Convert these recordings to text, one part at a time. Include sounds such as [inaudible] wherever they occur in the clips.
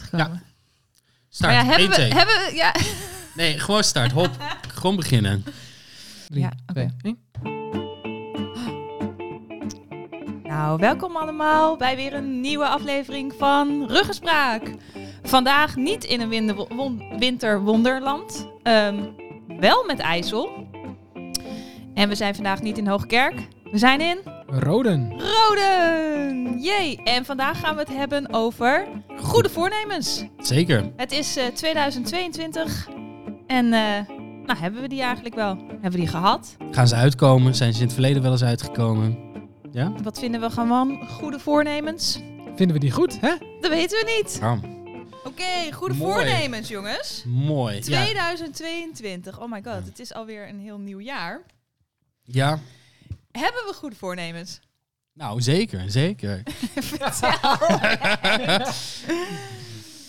uitgekomen. Start. Maar ja, hebben we, 1, 2. hebben we, ja. Nee, gewoon start. Hop. gewoon beginnen. Drie, Ja, oké. Nou, welkom allemaal bij weer een nieuwe aflevering van Ruggespraak. Vandaag niet in een winterwonderland, ehm, wel met IJssel. En we zijn vandaag niet in Hoogkerk, we zijn in Roden. Roden! Jee! En vandaag gaan we het hebben over goede voornemens. Zeker. Het is eh, 2022 en eh, nou, hebben we die eigenlijk wel? Hebben we die gehad? Gaan ze uitkomen? Zijn ze in het verleden wel eens uitgekomen? Ja? Wat vinden we gewoon goede voornemens? Vinden we die goed, hè? Dat weten we niet. Ja. Oké, goede Mooi. voornemens, jongens. Mooi. Ja. 2022. Oh my god, het is alweer een heel nieuw jaar. ja. Hebben we goede voornemens? Nou, zeker. Zeker. [laughs]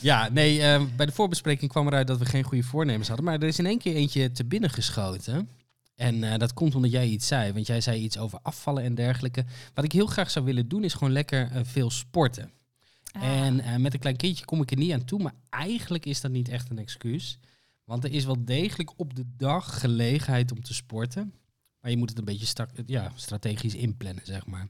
Ja, nee, eh, bij de voorbespreking kwam eruit dat we geen goede voornemens hadden. Maar er is in één keer eentje te binnen geschoten. En eh, dat komt omdat jij iets zei. Want jij zei iets over afvallen en dergelijke. Wat ik heel graag zou willen doen, is gewoon lekker eh, veel sporten. En eh, met een klein kindje kom ik er niet aan toe. Maar eigenlijk is dat niet echt een excuus. Want er is wel degelijk op de dag gelegenheid om te sporten. Maar je moet het een beetje ja, strategisch inplannen, zeg maar.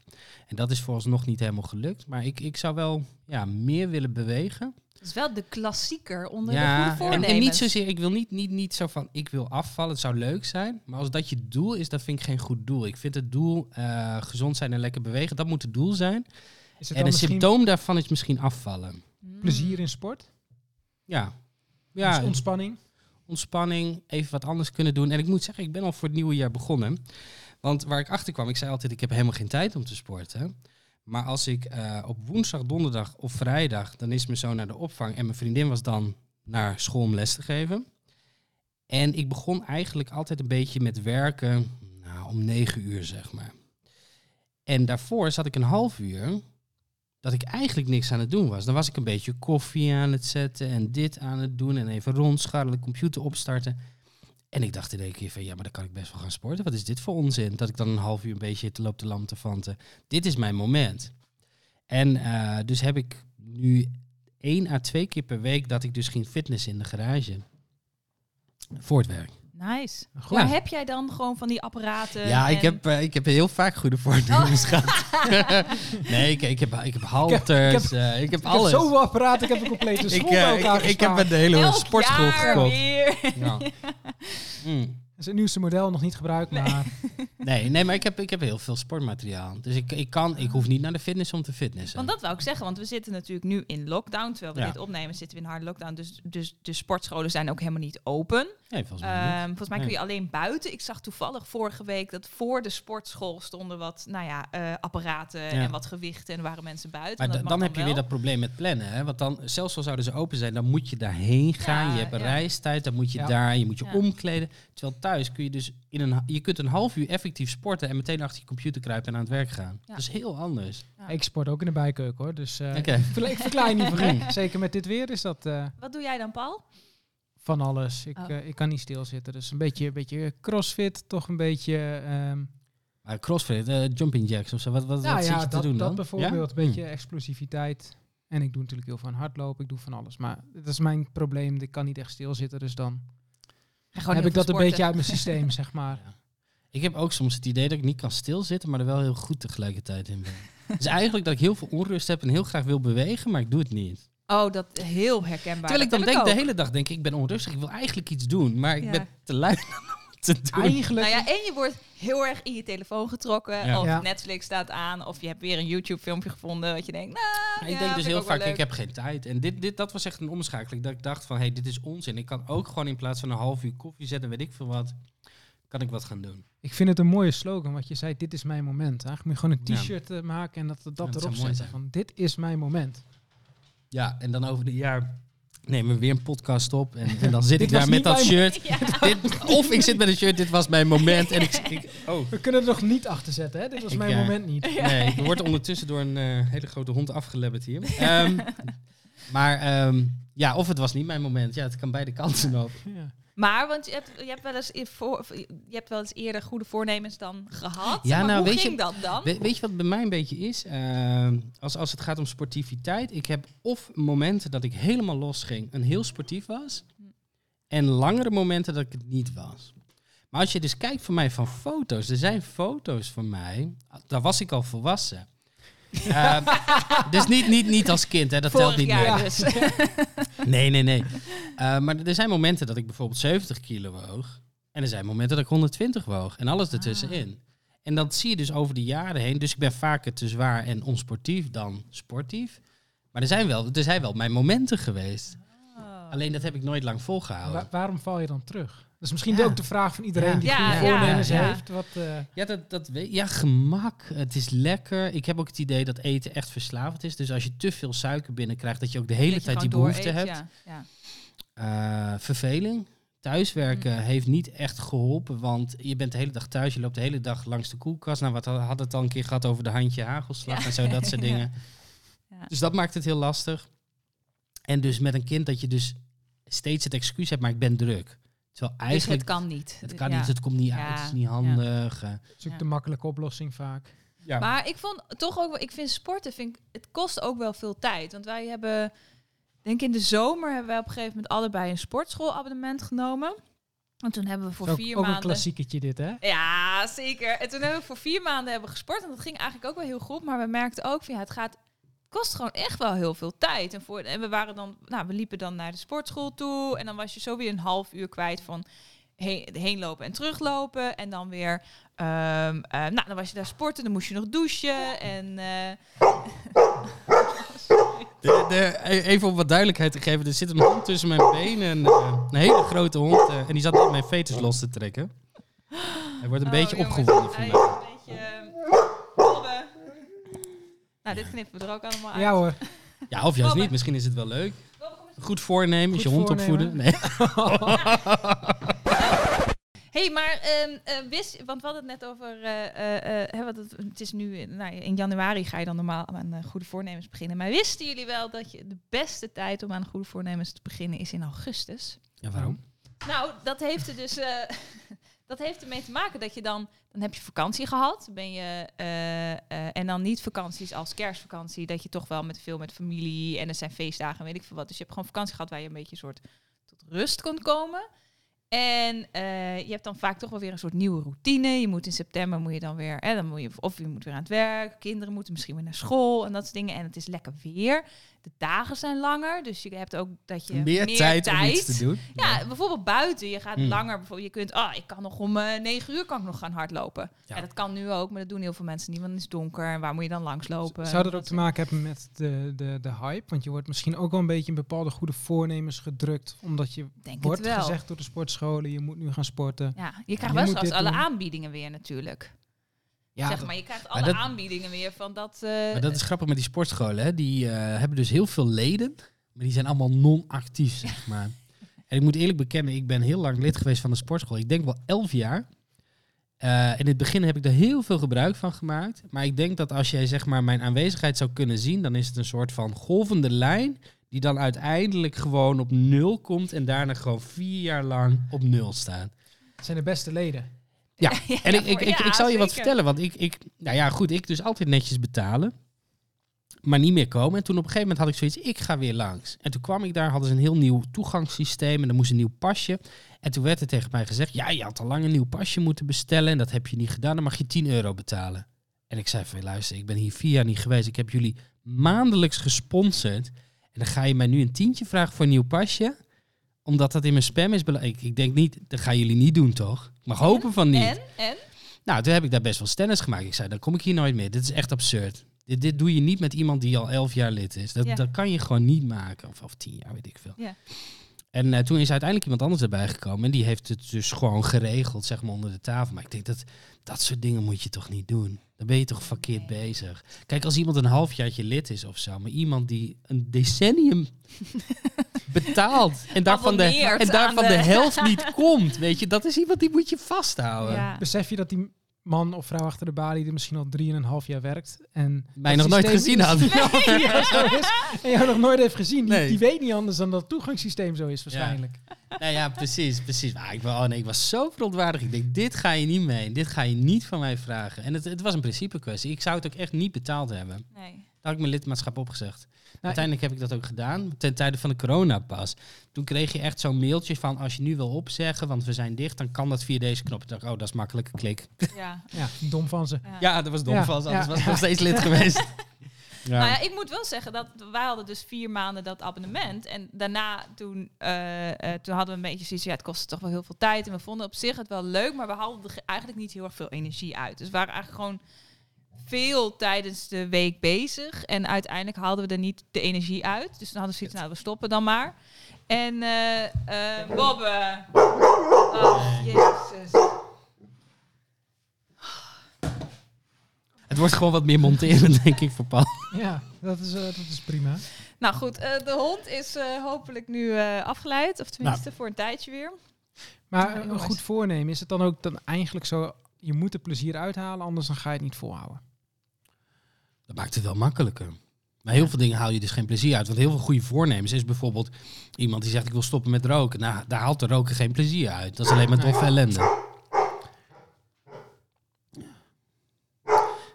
En dat is vooralsnog niet helemaal gelukt. Maar ik, ik zou wel ja, meer willen bewegen. Het is wel de klassieker onder de Ja, goede en, voornemens. en niet zozeer, ik wil niet, niet, niet zo van, ik wil afvallen, het zou leuk zijn. Maar als dat je doel is, dat vind ik geen goed doel. Ik vind het doel eh, gezond zijn en lekker bewegen, dat moet het doel zijn. Is het En een symptoom daarvan is misschien afvallen. Plezier in sport? Ja, Ja. ja ontspanning? Ontspanning, even wat anders kunnen doen. En ik moet zeggen, ik ben al voor het nieuwe jaar begonnen. Want waar ik achter kwam, ik zei altijd, ik heb helemaal geen tijd om te sporten. Maar als ik eh, op woensdag, donderdag of vrijdag, dan is mijn zoon naar de opvang en mijn vriendin was dan naar school om les te geven. En ik begon eigenlijk altijd een beetje met werken nou, om negen uur, zeg maar. En daarvoor zat ik een half uur dat ik eigenlijk niks aan het doen was. Dan was ik een beetje koffie aan het zetten en dit aan het doen en even rondscharrelen, computer opstarten. En ik dacht in één keer van, ja, maar dan kan ik best wel gaan sporten. Wat is dit voor onzin? Dat ik dan een half uur een beetje te loop te lam te vanten. Dit is mijn moment. En eh, dus heb ik nu één à twee keer per week dat ik dus ging fitness in de garage. Voor het werk. Nice. Goed. Maar heb jij dan gewoon van die apparaten? Ja, ik heb, eh, ik heb heel vaak goede voornemens gehad. [laughs] nee, ik, ik, heb, ik heb halters, ik heb, ik heb Ik alles. heb zoveel apparaten, ik heb een complete [laughs] ik, school eh, bij elkaar ik, ik heb een hele Elk sportschool jaar gekocht. weer. Ja. [laughs] Mm. Dat is het nieuwste model, nog niet gebruikt, maar [laughs] Nee, nee, maar ik heb, ik heb heel veel sportmateriaal. Dus ik, ik, kan, ik hoef niet naar de fitness om te fitnessen. Want dat wou ik zeggen, want we zitten natuurlijk nu in lockdown. Terwijl we Ja. dit opnemen, zitten we in harde lockdown. Dus, dus de sportscholen zijn ook helemaal niet open. Nee, volgens mij Ehm, niet. volgens mij kun je alleen buiten. Ik zag toevallig vorige week dat voor de sportschool stonden wat nou ja, eh, apparaten en wat gewichten. En waren mensen buiten. Maar En dat da- mag dan heb je weer dat probleem met plannen. Hè? Want dan, zelfs al zouden ze open zijn, dan moet je daarheen gaan. Ja, je hebt een ja. reistijd, dan moet je Ja. daar, je moet je Ja. omkleden. Terwijl thuis kun je dus in een, je kunt een half uur effectief sporten en meteen achter je computer kruipen en aan het werk gaan. Ja. Dat is heel anders. Ja. ik sport ook in de bijkeuken hoor. Dus eh, Oké. ik je niet voor. [laughs] Zeker met dit weer is dat eh, Wat doe jij dan, Paul? van alles. Ik, Oh. eh, ik kan niet stilzitten. Dus een beetje, beetje crossfit, toch een beetje... ehm, Maar crossfit, eh, jumping jacks of zo, wat, wat, nou wat zit ja, je te dat, doen dat dan? bijvoorbeeld. Ja? Een beetje Hm. explosiviteit. En ik doe natuurlijk heel veel aan hardlopen. Ik doe van alles. Maar dat is mijn probleem. Ik kan niet echt stilzitten. Dus dan Gewoon heb ik dat een beetje uit mijn systeem, zeg maar. [laughs] Ja. Ik heb ook soms het idee dat ik niet kan stilzitten, maar er wel heel goed tegelijkertijd in ben. [laughs] dus eigenlijk dat ik heel veel onrust heb en heel graag wil bewegen, maar ik doe het niet. Oh, dat heel herkenbaar. Terwijl ik dan denk, heb de hele dag denk ik, ik ben onrustig, ik wil eigenlijk iets doen, maar ik Ja. ben te lui [laughs] om te doen. Eigenlijk... Nou ja, en je wordt heel erg in je telefoon getrokken. Ja. Of Ja. Netflix staat aan. Of je hebt weer een YouTube filmpje gevonden. Wat je denkt, nou, ja, ik denk dus heel vaak, ik heb geen tijd. En dit, dit, dat was echt een omschakeling. Dat ik dacht van, hé, hey, dit is onzin. Ik kan ook gewoon in plaats van een half uur koffie zetten, weet ik veel wat, kan ik wat gaan doen. Ik vind het een mooie slogan, wat je zei, dit is mijn moment. Eigenlijk moet je gewoon een t-shirt eh, maken en dat, dat, dat erop zetten. zijn. Van, dit is mijn moment. Ja, en dan over een jaar nemen we weer een podcast op. En, en dan zit ik daar met dat shirt. [laughs] Ja. Dit, of ik zit met een shirt, dit was mijn moment. En ik, ik oh, We kunnen er nog niet achter zetten, hè? Dit was Ik, mijn eh, moment niet. nee, ik word ondertussen door een eh, hele grote hond afgelebberd hier. Ehm, [laughs] maar ehm, ja, of het was niet mijn moment. Ja, het kan beide kanten op. Maar, want je hebt, je hebt, wel eens in voor, je hebt wel eens eerder goede voornemens dan gehad. Ja, maar nou, hoe weet je- ging dat dan? We- weet je wat bij mij een beetje is? Ehm, als, als het gaat om sportiviteit. Ik heb of momenten dat ik helemaal los ging en heel sportief was. En langere momenten dat ik het niet was. Maar als je dus kijkt voor mij van foto's. Er zijn foto's van mij. Daar was ik al volwassen. Ehm, dus niet, niet, niet als kind, hè, dat telt niet jaar mee. dus. [laughs] Nee, nee, nee. Eh, maar er zijn momenten dat ik bijvoorbeeld 70 kilo woog. En er zijn momenten dat ik 120 woog. En alles ertussenin. En dat zie je dus over de jaren heen. Dus ik ben vaker te zwaar en onsportief dan sportief. Maar er zijn wel, er zijn wel mijn momenten geweest. Oh. Alleen dat heb ik nooit lang volgehouden. Wa- waarom val je dan terug? Dat is misschien Ja. ook de vraag van iedereen Ja. die Ja, goede ja, voornemens ja. heeft. Wat, eh, Ja, dat, dat ja, gemak. Het is lekker. Ik heb ook het idee dat eten echt verslavend is. Dus als je te veel suiker binnenkrijgt, dat je ook de hele tijd die behoefte hebt. Ja. Ja. Eh, verveling. Thuiswerken Mm. heeft niet echt geholpen, want je bent de hele dag thuis, je loopt de hele dag langs de koelkast. Nou, wat had het al een keer gehad over de handje hagelslag Ja. en zo, dat [laughs] soort dingen. Ja. Dus dat maakt het heel lastig. En dus met een kind dat je dus steeds het excuus hebt, maar ik ben druk. Terwijl Dus eigenlijk, het kan niet. het kan Ja. niet, het komt niet Ja. uit, het is niet handig. eh. zoek Ja. de makkelijke oplossing vaak. ja. Maar ik vond toch ook, ik vind sporten, vind ik, het kost ook wel veel tijd. Want wij hebben, denk in de zomer hebben wij op een gegeven moment allebei een sportschoolabonnement genomen. En toen hebben we voor Ook, vier ook een maanden. klassieketje dit, hè? Ja, zeker. En toen hebben we voor vier maanden hebben gesport. En dat ging eigenlijk ook wel heel goed. Maar we merkten ook van ja, het gaat. Het kost gewoon echt wel heel veel tijd. En, voor, en we waren dan, nou, we liepen dan naar de sportschool toe. En dan was je zo weer een half uur kwijt van heen, heenlopen en teruglopen. En dan weer, ehm, eh, nou, dan was je daar sporten. Dan moest je nog douchen. En eh, [laughs] De, de, even om wat duidelijkheid te geven, er zit een hond tussen mijn benen. En, eh, een hele grote hond. en die zat net mijn fetus los te trekken. Hij wordt een oh, beetje jongens, opgewonden hij vandaag. is Een beetje. Nou, dit knippen we er ook allemaal uit. Ja hoor. [laughs] Ja, of juist niet. Misschien is het wel leuk. Goed voornemen, is je hond opvoeden. Nee. [laughs] hey, maar ehm, eh, wist, want we hadden het net over, eh, eh, hè, wat het, het is nu, nou, in januari ga je dan normaal aan goede voornemens beginnen. Maar wisten jullie wel dat je de beste tijd om aan goede voornemens te beginnen is in augustus? Ja, waarom? Nou, dat heeft er dus, eh, [laughs] dat heeft ermee te maken dat je dan, dan heb je vakantie gehad, ben je, eh, eh, en dan niet vakanties als kerstvakantie, dat je toch wel met veel met familie en er zijn feestdagen en weet ik veel wat. Dus je hebt gewoon vakantie gehad waar je een beetje een soort tot rust kon komen. En eh, je hebt dan vaak toch wel weer een soort nieuwe routine. Je moet in september moet je dan weer, dan moet je, of je moet weer aan het werk, kinderen moeten misschien weer naar school en dat soort dingen. En het is lekker weer. De dagen zijn langer, dus je hebt ook dat je Meer, tijd, om iets te doen. ja, bijvoorbeeld buiten. Je gaat Hmm. langer. Bijvoorbeeld, je kunt, ah, ik kan nog om eh, negen uur kan ik nog gaan hardlopen. Ja. Ja. dat kan nu ook, maar dat doen heel veel mensen niet, want het is donker. En waar moet je dan langslopen? Zou dat ook te maken hebben met de, de, de hype? Want je wordt misschien ook wel een beetje in bepaalde goede voornemens gedrukt. Omdat je Denk wordt gezegd door de sportscholen, je moet nu gaan sporten. Ja, je krijgt wel straks alle doen. aanbiedingen weer natuurlijk. Ja, zeg maar, je krijgt Maar alle dat- aanbiedingen weer van dat. eh, Maar dat is grappig met die sportscholen. Hè. Die eh, hebben dus heel veel leden, maar die zijn allemaal non-actief, zeg maar. En ik moet eerlijk bekennen, ik ben heel lang lid geweest van de sportschool. Ik denk wel elf jaar. Eh, in het begin heb ik er heel veel gebruik van gemaakt. Maar ik denk dat als jij zeg maar mijn aanwezigheid zou kunnen zien, dan is het een soort van golvende lijn. Die dan uiteindelijk gewoon op nul komt en daarna gewoon vier jaar lang op nul staat. Het zijn de beste leden. Ja, [laughs] ja, en ik, ik, ik, ik zal je wat vertellen, want ik, ik, nou ja, goed, ik dus altijd netjes betalen, maar niet meer komen. En toen op een gegeven moment had ik zoiets, ik ga weer langs. En toen kwam ik daar, hadden ze een heel nieuw toegangssysteem en er moest een nieuw pasje. En toen werd er tegen mij gezegd, ja, je had al lang een nieuw pasje moeten bestellen en dat heb je niet gedaan, dan mag je 10 euro betalen. En ik zei van, luister, ik ben hier vier jaar niet geweest, ik heb jullie maandelijks gesponsord. En dan ga je mij nu een tientje vragen voor een nieuw pasje, omdat dat in mijn spam is. bela- Ik, denk niet, dat gaan jullie niet doen, toch? Ik mag hopen van niet. En? En? Nou, toen heb ik daar best wel stennis gemaakt. Ik zei, dan kom ik hier nooit meer. Dit is echt absurd. Dit, dit doe je niet met iemand die al elf jaar lid is. Dat, Ja. dat kan je gewoon niet maken. Of, of tien jaar, weet ik veel. Ja. En eh, toen is uiteindelijk iemand anders erbij gekomen. En die heeft het dus gewoon geregeld, zeg maar, onder de tafel. Maar ik denk, dat, dat soort dingen moet je toch niet doen? Dan ben je toch verkeerd Nee. bezig. Kijk, als iemand een halfjaartje lid is of zo. Maar iemand die een decennium [laughs] betaalt. En daarvan, de, en daarvan de de- helft niet [laughs] komt. Weet je, dat is iemand die moet je vasthouden. Ja. Besef je dat die man of vrouw achter de balie er misschien al drieënhalf jaar werkt en Mij nog nooit gezien had. [laughs] Ja, zo is. En jou nog nooit heeft gezien. Die, Nee. die weet niet anders dan dat het toegangssysteem zo is waarschijnlijk. Nou ja, precies, precies. Maar ik, oh nee, ik was zo verontwaardigd. Ik denk, dit ga je niet mee. Dit ga je niet van mij vragen. En het, het was een principe kwestie. Ik zou het ook echt niet betaald hebben. Nee. Daar had ik mijn lidmaatschap opgezegd. Nou, Uiteindelijk heb ik dat ook gedaan, ten tijde van de coronapas. Toen kreeg je echt zo'n mailtje van, als je nu wil opzeggen, want we zijn dicht, dan kan dat via deze knop. Ik dacht, oh, dat is makkelijke klik. Ja. Ja, dom van ze. ja. Ja, dat was dom Ja, vast, anders ja. was ik nog steeds lid [laughs] geweest. Ja. Nou ja, ik moet wel zeggen dat wij hadden dus vier maanden dat abonnement. En daarna toen, eh, eh, toen hadden we een beetje zoiets, ja, het kostte toch wel heel veel tijd. En we vonden op zich het wel leuk, maar we hadden er ge- eigenlijk niet heel erg veel energie uit. Dus we waren eigenlijk gewoon veel tijdens de week bezig. En uiteindelijk haalden we er niet de energie uit. Dus dan hadden we zoiets, nou, we stoppen dan maar. En eh eh Bobbe. Oh, jezus. Het wordt gewoon wat meer monteren, [laughs] denk ik, voor Paul. Ja, dat is, eh, dat is prima. Nou goed, eh, de hond is eh, hopelijk nu eh, afgeleid. Of tenminste voor een tijdje weer. Maar een goed voornemen, is het dan ook dan eigenlijk zo... Je moet er plezier uithalen, anders dan ga je het niet volhouden. Dat maakt het wel makkelijker. Maar heel veel dingen haal je dus geen plezier uit. Want heel veel goede voornemens is bijvoorbeeld iemand die zegt ik wil stoppen met roken. Nou, daar haalt de roken geen plezier uit. Dat is alleen maar Nee. doffe ellende.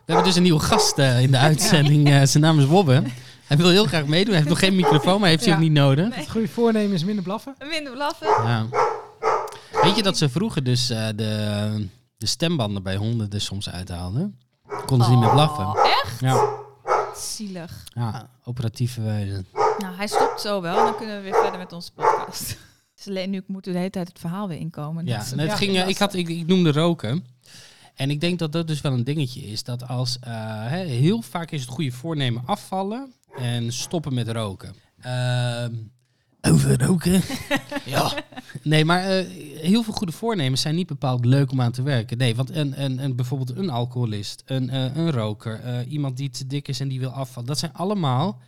We hebben dus een nieuwe gast eh, in de uitzending. eh, zijn naam is Wobbe. Hij wil heel graag meedoen. Hij heeft nog geen microfoon, maar heeft hij Ja. ook niet nodig. Nee. Het goede voornemen is minder blaffen. Minder blaffen. Ja. Weet je dat ze vroeger dus eh, de, de stembanden bij honden er soms uithaalden? Konden ze niet meer blaffen. Oh, echt? Ja, Zielig. ja operatieve wijze. Nou, hij stopt zo wel. Dan kunnen we weer verder met onze podcast. [laughs] Dus alleen nu moet de hele tijd het verhaal weer inkomen. Ja, en het ja, ging, eh, ik, had, ik, ik noemde roken. En ik denk dat dat dus wel een dingetje is. Dat als eh, heel vaak is het goede voornemen afvallen en stoppen met roken. Ehm, over roken? [laughs] ja. Nee, maar eh, heel veel goede voornemens zijn niet bepaald leuk om aan te werken. Nee, want een, een, een, bijvoorbeeld een alcoholist, een, eh, een roker, eh, iemand die te dik is en die wil afvallen. Dat zijn allemaal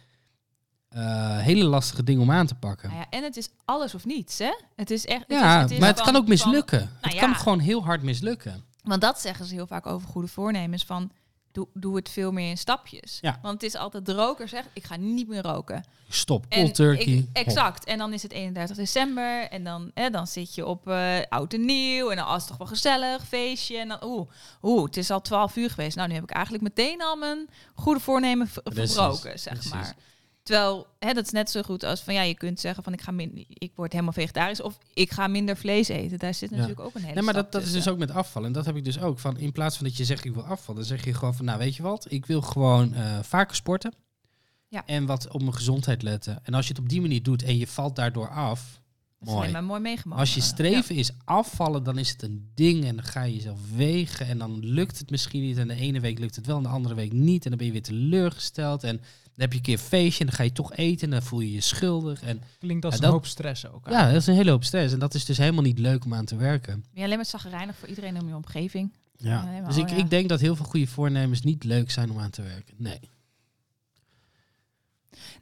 eh, hele lastige dingen om aan te pakken. Nou ja, en het is alles of niets, hè? Het is echt. het Ja, is- het is maar het kan ook van- mislukken. het nou kan ja. gewoon heel hard mislukken. Want dat zeggen ze heel vaak over goede voornemens. Van doe, doe het veel meer in stapjes. Ja. Want het is altijd de roker zegt: ik ga niet meer roken. Stop, cold turkey. ik- exact. En dan is het 31 december. En dan, hè, dan zit je op eh, oud en nieuw. En dan oh, is het toch wel gezellig, feestje. En dan, oeh, oeh, het is al 12 uur geweest. Nou, nu heb ik eigenlijk meteen al mijn goede voornemen verbroken, zeg maar. Terwijl, hè, dat is net zo goed als van ja, je kunt zeggen van ik ga min, ik word helemaal vegetarisch of ik ga minder vlees eten. Daar zit Ja. natuurlijk ook een hele Nee, maar dat, dat is dus ook met afvallen. En dat heb ik dus ook. Van, in plaats van dat je zegt ik wil afvallen, zeg je gewoon van nou weet je wat, ik wil gewoon eh, vaker sporten. Ja. En wat op mijn gezondheid letten. En als je het op die manier doet en je valt daardoor af, Dat is alleen mooi. maar mooi meegemaakt. Als je streven is afvallen, dan is het een ding en dan ga je jezelf wegen en dan lukt het misschien niet. En de ene week lukt het wel en de andere week niet. En dan ben je weer teleurgesteld en heb je een keer een feestje en dan ga je toch eten en dan voel je je schuldig. En Klinkt als Ja, een dat- hoop stress ook. ja, dat is een hele hoop stress en dat is dus helemaal niet leuk om aan te werken. Ben je alleen maar zagrijnig voor iedereen in je omgeving? Ja. Ja, helemaal, dus ik, ja. ik denk dat heel veel goede voornemens niet leuk zijn om aan te werken. Nee,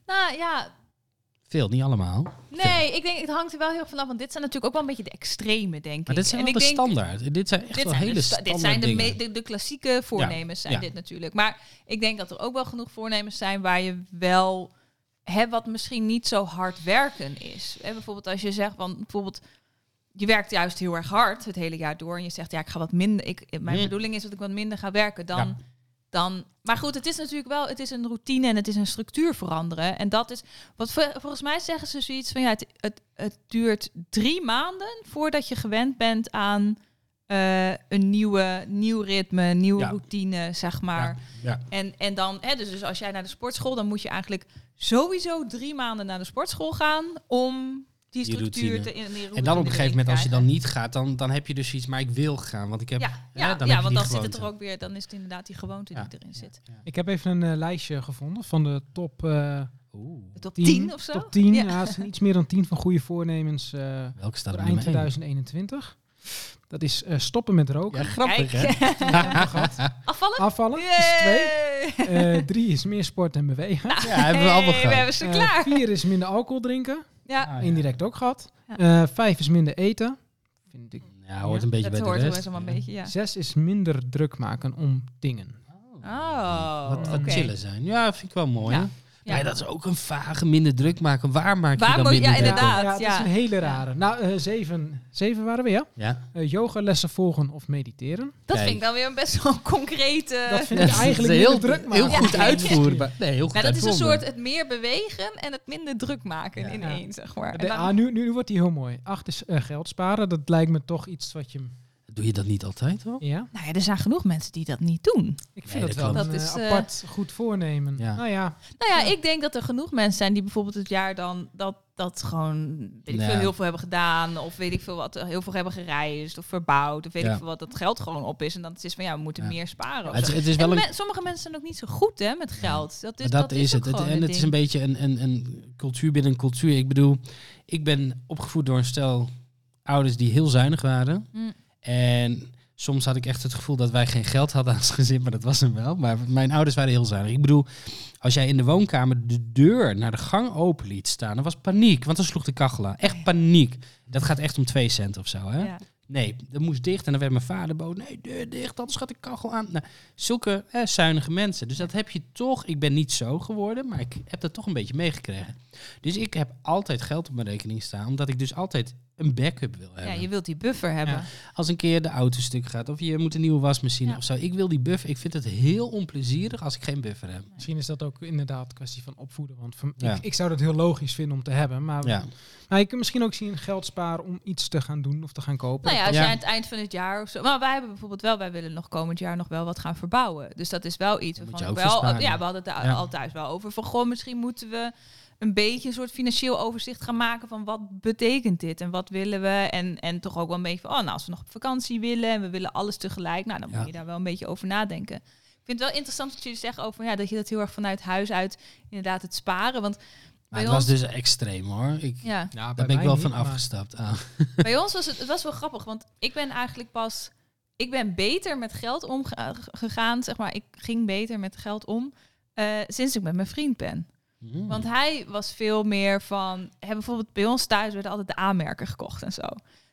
Nou ja, veel, niet allemaal. nee, ik denk het hangt er wel heel erg vanaf. Want dit zijn natuurlijk ook wel een beetje de extreme, denk Maar ik. dit zijn En wel de denk- standaard. Dit zijn echt Dit wel zijn, hele de, sta- standaard dit zijn de, me- de, de klassieke voornemens zijn ja. dit natuurlijk. Maar ik denk dat er ook wel genoeg voornemens zijn waar je wel hè, wat misschien niet zo hard werken is. Hè, bijvoorbeeld als je zegt van bijvoorbeeld je werkt juist heel erg hard het hele jaar door en je zegt ja ik ga wat minder. Ik, mijn Hm. bedoeling is dat ik wat minder ga werken dan. Ja. Dan, maar goed, het is natuurlijk wel, het is een routine en het is een structuur veranderen. En dat is, wat vol- volgens mij zeggen ze zoiets van, ja, het, het, het duurt drie maanden voordat je gewend bent aan eh, een nieuwe, nieuw ritme, nieuwe Ja. routine, zeg maar. Ja, ja. En, en dan, hè, dus, dus als jij naar de sportschool, dan moet je eigenlijk sowieso drie maanden naar de sportschool gaan om die Die structuur routine. te in die En dan op een gegeven moment, als je dan niet gaat, dan, dan heb je dus iets, maar ik wil gaan. Want ik heb. ja, hè, ja, dan ja heb want dan zit het er ook weer, dan is het inderdaad die gewoonte Ja. die erin zit. Ik heb even een eh, lijstje gevonden van de top, eh Oeh. De top 10, 10 of zo? Top 10, Ja. ja. het zijn iets meer dan 10 van goede voornemens eh Welke staat voor er eind nummer één? 2021. Dat is eh, stoppen met roken. Ja, grappig hè? [laughs] [laughs] Afvallen? Afvallen is twee. [laughs] Eh, drie is meer sport en bewegen. Ja, hebben we allemaal gehad. We hebben ze klaar. vier is minder alcohol drinken. Ja, Ah, ja. Indirect ook gehad. Ja. Eh, vijf is minder eten. Vind ik. Ja, hoort een beetje dat bij hoort de rest. best wel een beetje, ja. Zes is minder druk maken om dingen. Oh, Wat, wat chillen zijn. Ja, vind ik wel mooi. Ja. Ja. Ja. dat is ook een vage, minder druk maken. Waar maak je Waar dan minder ja, druk inderdaad. Ja, dat ja. is een hele rare. Nou, eh, zeven, zeven waren we, ja? Ja. Eh yogalessen volgen of mediteren. Dat Kijk. vind ik dan weer een best wel concrete... Dat vind Ja, ik [laughs] dat is eigenlijk heel, druk heel maken. goed Ja. uitvoerbaar. Nee, heel goed Nou, dat is een soort het meer bewegen en het minder druk maken Ja. in één, zeg maar. En De, dan- ah, nu, nu, nu wordt die heel mooi. Acht is eh, geld sparen. Dat lijkt me toch iets wat je... Doe je dat niet altijd hoor? Ja? Nou ja, er zijn genoeg mensen die dat niet doen. Ik vind Nee, dat dat wel klopt. een Dat eh, is, eh, apart goed voornemen. Ja. Nou ja, Nou ja, Ja. ik denk dat er genoeg mensen zijn die bijvoorbeeld het jaar dan dat, dat gewoon weet ik Ja. veel, heel veel hebben gedaan. Of weet ik veel wat, heel veel hebben gereisd of verbouwd. Of weet Ja. ik veel wat, dat geld gewoon op is. En dan het is van ja, we moeten Ja. meer sparen. of Het, is- het is En wel een sommige mensen zijn ook niet zo goed hè, met geld. Dat is, dat, is het. het en het is een beetje een, een, een cultuur binnen een cultuur. Ik bedoel, ik ben opgevoed door een stel ouders die heel zuinig waren. Mm. En soms had ik echt het gevoel dat wij geen geld hadden als gezin, maar dat was hem wel. Maar mijn ouders waren heel zuinig. Ik bedoel, als jij in de woonkamer de deur naar de gang open liet staan, dan was paniek, want dan sloeg de kachel aan. Echt paniek. Dat gaat echt om twee cent of zo, hè? Ja. Nee, dat moest dicht. En dan werd mijn vader boos. Nee, deur dicht, anders gaat de kachel aan. Nou, zulke eh, zuinige mensen. Dus dat heb je toch. Ik ben niet zo geworden, maar ik heb dat toch een beetje meegekregen. Dus ik heb altijd geld op mijn rekening staan, omdat ik dus altijd een backup wil ja, hebben. je wilt die buffer hebben. Ja. Als een keer de auto stuk gaat of je moet een nieuwe wasmachine Ja. of zo. Ik wil die buffer. Ik vind het heel onplezierig als ik geen buffer heb. misschien is dat ook inderdaad een kwestie van opvoeden. Want van- Ja. ik, ik zou dat heel logisch vinden om te hebben. Maar Ja. nou, je kunt misschien ook zien geld sparen om iets te gaan doen of te gaan kopen. Nou ja, als Ja. jij aan het eind van het jaar of zo. Maar wij hebben bijvoorbeeld wel, wij willen nog komend jaar nog wel wat gaan verbouwen. Dus dat is wel iets waarvan je ik ook wel. Ja, we hadden het daar Ja. al thuis wel over. Van goh, misschien moeten we een beetje een soort financieel overzicht gaan maken van wat betekent dit en wat willen we. En, en toch ook wel een beetje van, oh, nou, als we nog op vakantie willen en we willen alles tegelijk, nou, dan Ja. moet je daar wel een beetje over nadenken. Ik vind het wel interessant wat jullie zeggen over ja, dat je dat heel erg vanuit huis uit inderdaad het sparen. Want Maar het was dus extreem hoor. Ik, ja, Ja, daar ben ik wel niet, van maar- afgestapt. Ah. [laughs] Bij ons was het, het was wel grappig, want ik ben eigenlijk pas, ik ben beter met geld omgegaan, zeg maar. Ik ging beter met geld om eh, sinds ik met mijn vriend ben. Mm. Want hij was veel meer van, hè, bijvoorbeeld bij ons thuis werden altijd de aanmerken gekocht en zo.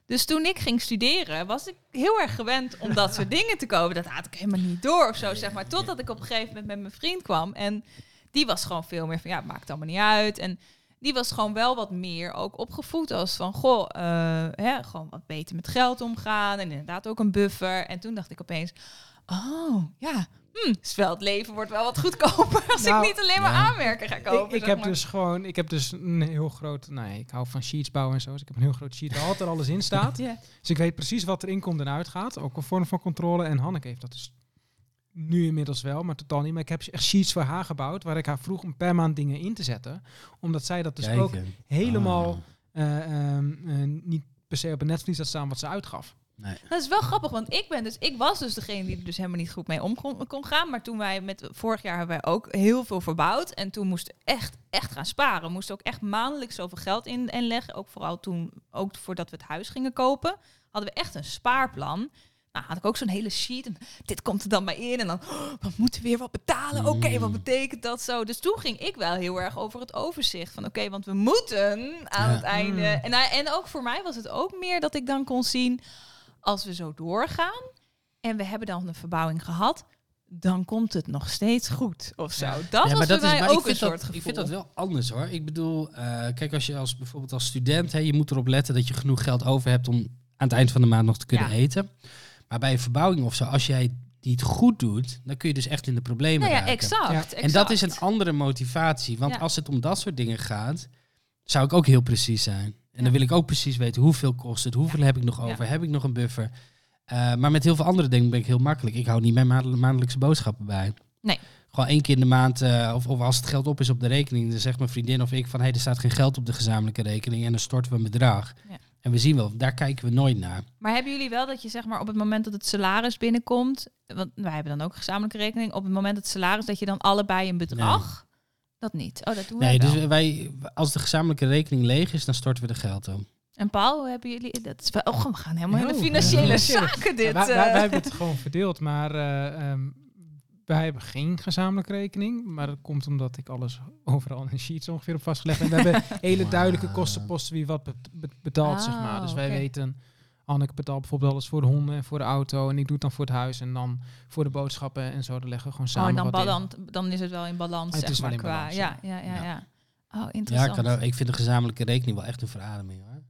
Dus toen ik ging studeren, was ik heel erg gewend om dat soort [laughs] dingen te kopen. Dat had ik helemaal niet door of zo, zeg maar. Totdat ik op een gegeven moment met mijn vriend kwam. En die was gewoon veel meer van, ja, het maakt allemaal niet uit. En die was gewoon wel wat meer ook opgevoed als van, goh, eh, hè, gewoon wat beter met geld omgaan. En inderdaad ook een buffer. En toen dacht ik opeens, oh, ja, hm, dus wel het leven wordt wel wat goedkoper als Nou, ik niet alleen maar ja. aanmerken ga kopen. Ik, heb maar. dus gewoon, ik heb dus een heel groot, nee, ik hou van sheets bouwen en zo. Dus ik heb een heel groot sheet waar altijd alles in staat. [laughs] Ja. Dus ik weet precies wat erin komt en uitgaat. Ook een vorm van controle. En Hanneke heeft dat dus nu inmiddels wel, maar totaal niet. Maar ik heb echt sheets voor haar gebouwd, waar ik haar vroeg om per maand dingen in te zetten. Omdat zij dat dus Kijken. ook helemaal Ah. eh, ehm, eh, niet per se op een netvlies had staan wat ze uitgaf. Nee. Dat is wel grappig, want ik ben dus, ik was dus degene die er dus helemaal niet goed mee om kon, kon gaan. Maar toen wij met vorig jaar hebben wij ook heel veel verbouwd. En toen moesten we echt, echt gaan sparen. We moesten ook echt maandelijks zoveel geld in, inleggen. Ook vooral toen, ook voordat we het huis gingen kopen, hadden we echt een spaarplan. Nou, had ik ook zo'n hele sheet. En dit komt er dan maar in. En dan, oh, we moeten weer wat betalen. Oké, wat Mm. betekent dat zo? Dus toen ging ik wel heel erg over het overzicht. Van oké, want we moeten aan Ja. het einde. Mm. En, en ook voor mij was het ook meer dat ik dan kon zien... als we zo doorgaan en we hebben dan een verbouwing gehad... dan komt het nog steeds goed of zo. Dat Ja, was maar voor dat is, mij maar ik ook een vind soort dat, gevoel. Ik vind dat wel anders hoor. Ik bedoel, eh, kijk, als je als bijvoorbeeld als student, hè, je moet erop letten dat je genoeg geld over hebt om aan het eind van de maand nog te kunnen Ja. eten. Maar bij een verbouwing of zo, als jij die het goed doet, dan kun je dus echt in de problemen Nou ja, raken. exact, Ja. exact. En dat is een andere motivatie. Want Ja. als het om dat soort dingen gaat, zou ik ook heel precies zijn. En dan wil ik ook precies weten hoeveel kost het, hoeveel heb ik nog over, heb ik nog een buffer. Eh, maar met heel veel andere dingen ben ik heel makkelijk. Ik hou niet mijn maandel- maandelijkse boodschappen bij. Nee. Gewoon één keer in de maand, eh, of, of als het geld op is op de rekening, dan zegt mijn vriendin of ik van hé, hey, er staat geen geld op de gezamenlijke rekening en dan storten we een bedrag. Ja. En we zien wel, daar kijken we nooit naar. Maar hebben jullie wel dat je zeg maar op het moment dat het salaris binnenkomt... want wij hebben dan ook een gezamenlijke rekening... op het moment dat het salaris dat je dan allebei een bedrag... Dat niet. Oh, dat doen wij Nee, wel. dus wij, als de gezamenlijke rekening leeg is, dan storten we er geld op. En Paul, hoe hebben jullie... Dat is wel, oh, we gaan helemaal in de Oh, financiële ja. zaken dit. Ja, wij, eh. wij, wij hebben het gewoon verdeeld, maar eh, ehm, wij hebben geen gezamenlijke rekening. Maar dat komt omdat ik alles overal in sheets ongeveer op vastgelegd heb. En we hebben [laughs] hele duidelijke kostenposten wie wat bet- bet- betaalt, zeg maar. Ah, Dus wij oké. weten Anneke betaalt bijvoorbeeld alles voor de honden en voor de auto. En ik doe het dan voor het huis en dan voor de boodschappen en zo. Dan leggen we gewoon Oh, samen en dan, wat in. balans, dan is het wel in balans, Het zeg is wel maar, in qua... balans, ja, ja. ja, ja, ja. Ja. Oh, Ja, interessant. kan ook- ik vind de gezamenlijke rekening wel echt een verademing hoor.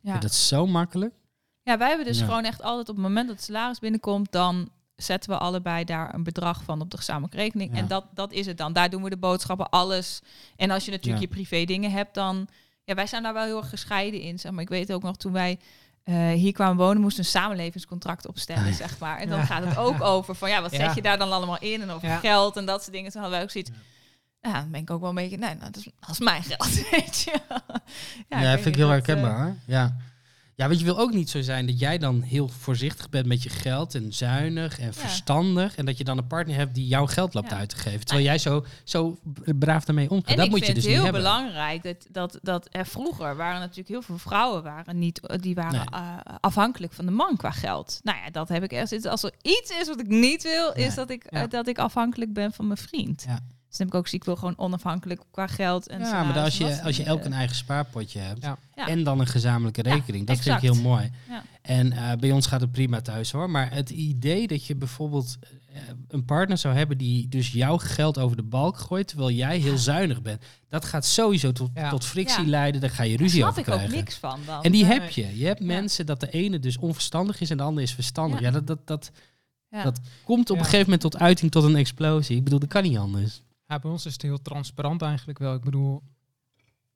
Ja. vind dat zo makkelijk. Ja, wij hebben dus Ja. gewoon echt altijd op het moment dat het salaris binnenkomt, dan zetten we allebei daar een bedrag van op de gezamenlijke rekening. Ja. En dat, dat is het dan. Daar doen we de boodschappen, alles. En als je natuurlijk Ja. je privé dingen hebt, dan... Ja, wij zijn daar wel heel erg gescheiden in. Zeg maar. Ik weet ook nog, toen wij eh, hier kwamen wonen, moesten we een samenlevingscontract opstellen, Ah, ja. zeg maar. En dan Ja. gaat het ook [laughs] over van, ja, wat Ja. zet je daar dan allemaal in? En over Ja. geld en dat soort dingen. Toen hadden wij ook zoiets... Ja, dan ben ik ook wel een beetje... Nee, nou, dat, is, is mijn geld, [laughs] weet je. Ja, weet vind ik heel herkenbaar hoor. Ja. Ja, want je wil ook niet zo zijn dat jij dan heel voorzichtig bent met je geld en zuinig en verstandig. En dat je dan een partner hebt die jouw geld loopt Ja. uit te geven. Terwijl jij zo, zo braaf daarmee omgaat. En dat ik moet je dus het heel belangrijk dat, dat, dat er vroeger waren natuurlijk heel veel vrouwen waren niet, die waren Nee. eh, afhankelijk van de man qua geld. Nou ja, dat heb ik echt. Als er iets is wat ik niet wil, is dat ik, eh, dat ik afhankelijk ben van mijn vriend. Ja. Dus dan heb ik ook ziek, ik wil gewoon onafhankelijk qua geld en Ja, maar als je, als je elk een eigen spaarpotje hebt Ja. Ja. en dan een gezamenlijke Ja, rekening, dat vind ik heel mooi. Ja. En eh, bij ons gaat het prima thuis hoor. Maar het idee dat je bijvoorbeeld eh, een partner zou hebben die dus jouw geld over de balk gooit, terwijl jij heel zuinig bent, dat gaat sowieso tot, Ja. tot frictie Ja. leiden. Daar ga je Daar ruzie snap over ik ook krijgen. niks van dan. En die Nee. heb je. Je hebt Ja. mensen dat de ene dus onverstandig is en de ander is verstandig. Ja. Ja, dat, dat, dat Ja. dat komt op Ja. een gegeven moment tot uiting, tot een explosie. Ik bedoel, dat kan niet anders. Ja, bij ons is het heel transparant eigenlijk wel. Ik bedoel...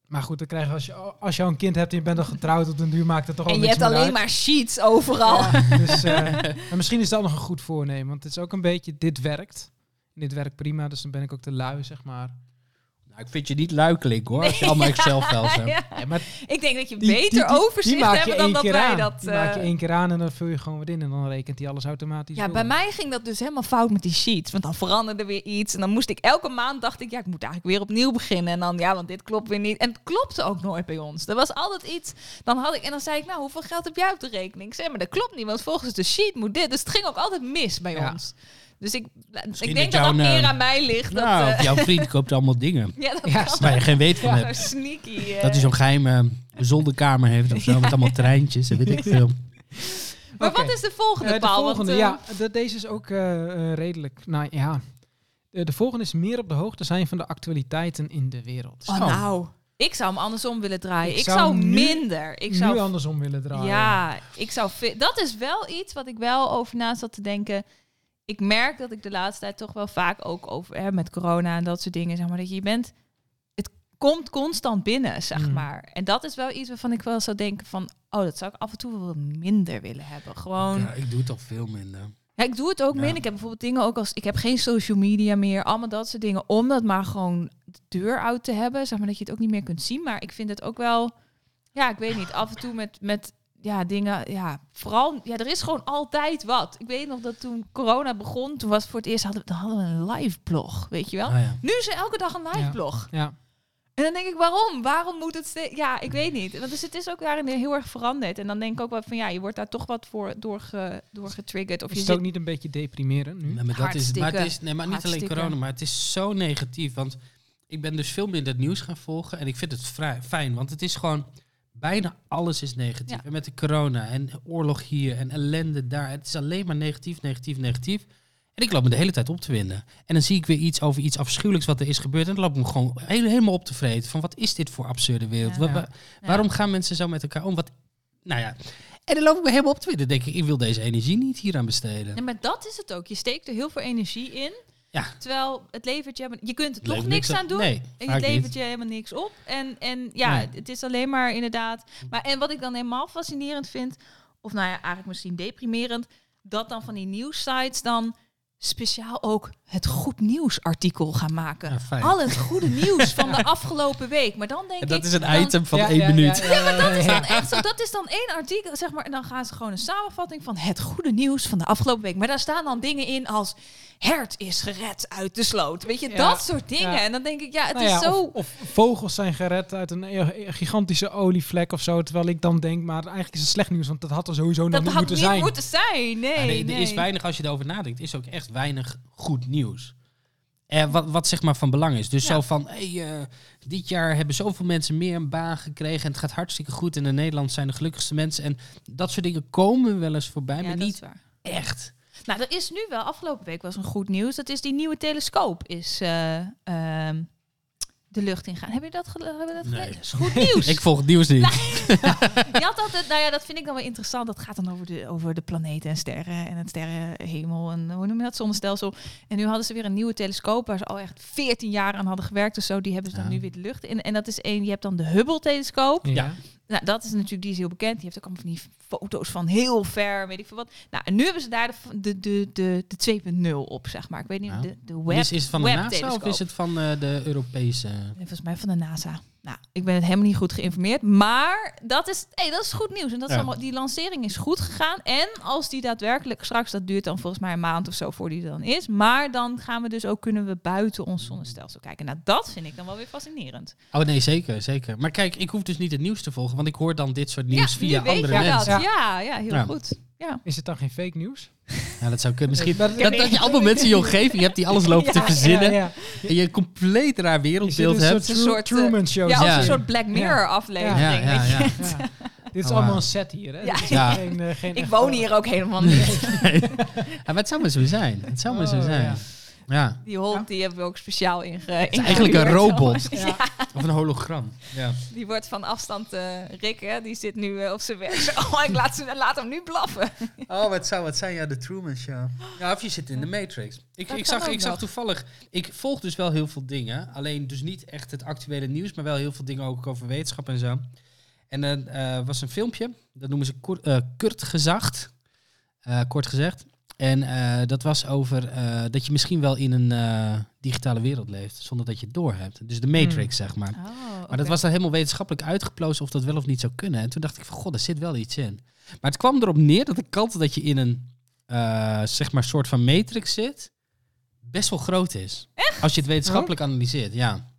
Maar goed, dan krijg je als je, als je al een kind hebt en je bent al getrouwd, op den duur maakt het toch wel en je hebt alleen uit. maar sheets overal. Ja, dus, eh, [laughs] maar misschien is dat nog een goed voornemen. Want het is ook een beetje, dit werkt. Dit werkt prima, dus dan ben ik ook te lui, zeg maar. Nou, ik vind je niet luikelijk hoor, als je allemaal [laughs] Excel-files hebt. Ja. Ja, maar Ik denk dat je Die- beter die- overzicht die maak je hebt dan één dat keer wij aan. dat... Die maak je eh, één keer aan en dan vul je gewoon wat in. En dan rekent hij alles automatisch Ja, door. bij mij ging dat dus helemaal fout met die sheets. Want dan veranderde weer iets. En dan moest ik elke maand dacht ik, ja, ik moet eigenlijk weer opnieuw beginnen. En dan, ja, want dit klopt weer niet. En het klopte ook nooit bij ons. Er was altijd iets. Dan had ik, en dan zei ik, nou, hoeveel geld heb jij op de rekening? Ik zei, maar dat klopt niet, want volgens de sheet moet dit. Dus het ging ook altijd mis bij Ja. ons. Dus ik, Misschien ik denk dat dat meer eh, aan mij ligt. Dat, Nou, eh, jouw vriend koopt allemaal dingen [laughs] ja, dat Ja, waar je geen weet van hebt. sneaky. eh. Dat hij zo'n geheime zolderkamer heeft of zo, [laughs] met allemaal treintjes en weet ik veel. Maar wat is de volgende, Eh, de Paul? Want, volgende, ja, de- deze is ook redelijk. Nou ja, de, de volgende is meer op de hoogte zijn van de actualiteiten in de wereld. Oh, nou, ik zou hem andersom willen draaien. Ik Ik, zou zou, nu- minder. Ik zou nu andersom willen draaien. Ja, ik zou dat is wel iets wat ik wel over na zat te denken. Ik merk dat ik de laatste tijd toch wel vaak ook over hè, met corona en dat soort dingen, zeg maar, dat je bent. Het komt constant binnen, zeg Mm. maar. En dat is wel iets waarvan ik wel zou denken van, oh, dat zou ik af en toe wel minder willen hebben. Gewoon. Ja, ik doe het al veel minder. Ja, ik doe het ook Ja. minder. Ik heb bijvoorbeeld dingen ook als ik heb geen social media meer, allemaal dat soort dingen, om dat maar gewoon de deur uit te hebben, zeg maar dat je het ook niet meer kunt zien. Maar ik vind het ook wel, ja, ik weet niet, af en toe met met ja dingen, ja, vooral, ja, er is gewoon altijd wat. Ik weet nog dat toen corona begon, toen was het voor het eerst hadden we, dan hadden we een live blog, weet je wel. Ah, ja. Nu is er elke dag een live Ja. blog. Ja. En dan denk ik, waarom? Waarom moet het steeds... Ja, ik weet niet. Want dus het is ook daarin heel erg veranderd. En dan denk ik ook wel van, ja, je wordt daar toch wat voor doorge, doorgetriggerd. Of Is je het zit ook niet een beetje deprimerend nu? Nee, maar dat is, maar het is, nee, maar niet alleen corona, maar het is zo negatief. Want ik ben dus veel meer het nieuws gaan volgen en ik vind het vrij, fijn, want het is gewoon bijna alles is negatief. Ja. En met de corona en oorlog hier en ellende daar, het is alleen maar negatief, negatief, negatief. En ik loop me de hele tijd op te winden. En dan zie ik weer iets over iets afschuwelijks wat er is gebeurd. En dan loop ik me gewoon helemaal op te vreten. Van wat is dit voor absurde wereld? Ja. Ja. Waarom gaan mensen zo met elkaar om? Wat, nou ja. En dan loop ik me helemaal op te winden. Denk ik, ik wil deze energie niet hier aan besteden. Ja, maar dat is het ook. Je steekt er heel veel energie in. Ja. Terwijl het levert je... helemaal- Je kunt er toch niks niks aan doen. Nee, En het levert niet. je helemaal niks op. En, en ja, Nee. het is alleen maar inderdaad... Maar en wat ik dan helemaal fascinerend vind... Of nou ja, eigenlijk misschien deprimerend... Dat dan van die nieuwssites dan speciaal ook het goed nieuws artikel gaan maken. Ja. Al het goede nieuws van de [laughs] afgelopen week. Maar dan denk En dat ik... is een dan- item van Ja, één ja, minuut. ja, ja, ja, Dat is dan echt zo. Dat is dan één artikel, zeg maar. En dan gaan ze gewoon een samenvatting van het goede nieuws van de afgelopen week. Maar daar staan dan dingen in als hert is gered uit de sloot. Weet je, Ja, dat soort dingen. ja. En dan denk ik, ja, het Nou is ja, zo. Of, of vogels zijn gered uit een e- gigantische olievlek of zo. Terwijl ik dan denk, maar eigenlijk is het slecht nieuws, want dat had er sowieso nog dat niet had moeten niet zijn. moeten zijn. Nee, Ja, nee, nee. Er is weinig, als je erover nadenkt, is ook echt weinig goed nieuws. Eh, wat, wat zeg maar van belang is. Dus Ja. zo van, hey, eh, dit jaar hebben zoveel mensen meer een baan gekregen en het gaat hartstikke goed. En in Nederland zijn de gelukkigste mensen. En dat soort dingen komen wel eens voorbij, Ja, maar dat niet waar. echt. Nou, er is nu wel, afgelopen week was een goed nieuws. Dat is die nieuwe telescoop is eh, ehm, de lucht ingaan. Heb je dat, gele- hebben we dat Nee. gelezen? Dat is goed nieuws. [laughs] Ik volg het nieuws niet. [laughs] Je had altijd, nou ja, dat vind ik dan wel interessant. Dat gaat dan over de, over de planeten en sterren en het sterrenhemel en hoe noem je dat, zonnestelsel. En nu hadden ze weer een nieuwe telescoop waar ze al echt 14 jaar aan hadden gewerkt. Dus zo, die hebben ze dan Ja. nu weer de lucht in. En dat is één, je hebt dan de Hubble-telescoop. Ja. Nou, dat is natuurlijk, die is heel bekend. Die heeft ook allemaal van die foto's van heel ver, weet ik veel wat. Nou, en nu hebben ze daar de, de, de, de, de 2.0 op, zeg maar. Ik weet niet, de, de web is, is het van de NASA of is het van eh, de Europese? Nee, Volgens mij van de NASA. Nou, ik ben het helemaal niet goed geïnformeerd. Maar dat is, hey, dat is goed nieuws. En dat is Ja. allemaal, die lancering is goed gegaan. En als die daadwerkelijk straks, dat duurt dan volgens mij een maand of zo voor die er dan is. Maar dan gaan we dus ook, kunnen we buiten ons zonnestelsel kijken. Nou, dat vind ik dan wel weer fascinerend. Oh nee, zeker, zeker. Maar kijk, ik hoef dus niet het nieuws te volgen, want ik hoor dan dit soort nieuws ja, via andere je mensen. dat. Ja. Ja, ja, heel Ja. goed. Ja. Is het dan geen fake nieuws? Ja, dat zou kunnen. Misschien dat, dat- dat je allemaal mensen in je omgeving hebt die alles lopen te Ja, verzinnen. Ja, ja. En je een compleet raar wereldbeeld hebt. Een soort, eh, Truman Show? Ja, als Ja. een soort Black Mirror aflevering. Ja, ja, weet je. ja. [laughs] Ja. Dit is Oh, allemaal een set hier, hè? Ja. Is Ja. Geen, eh, geen Ik woon hier ook helemaal niet. [laughs] Ja, maar het zou maar zo zijn. Het zou maar zo Oh, zijn. ja. Ja. Die hond die hebben we ook speciaal inge. Het is eigenlijk een [laughs] robot. Ja. Of een hologram. Ja. Die wordt van afstand eh Rick, hè, die zit nu eh, op zijn werk. [laughs] Oh, ik laat, ze, laat hem nu blaffen. Oh, wat zou het zijn? Ja, de Truman Show. Ja, of je zit in de Matrix. Ik, Dat ik, zag, ik zag toevallig... Ik volg dus wel heel veel dingen. Alleen dus niet echt het actuele nieuws, maar wel heel veel dingen ook over wetenschap en zo. En er eh, was een filmpje, dat noemen ze kort, eh, kort gezacht. Eh, kort gezegd. En eh, dat was over eh, dat je misschien wel in een eh, digitale wereld leeft, zonder dat je het doorhebt. Dus de Matrix, zeg maar. Oh, Maar dat was dan helemaal wetenschappelijk uitgeplozen of dat wel of niet zou kunnen. En toen dacht ik van, god, er zit wel iets in. Maar het kwam erop neer dat de kans dat je in een, zeg maar, soort van matrix zit, best wel groot is. Als je het wetenschappelijk analyseert, ja.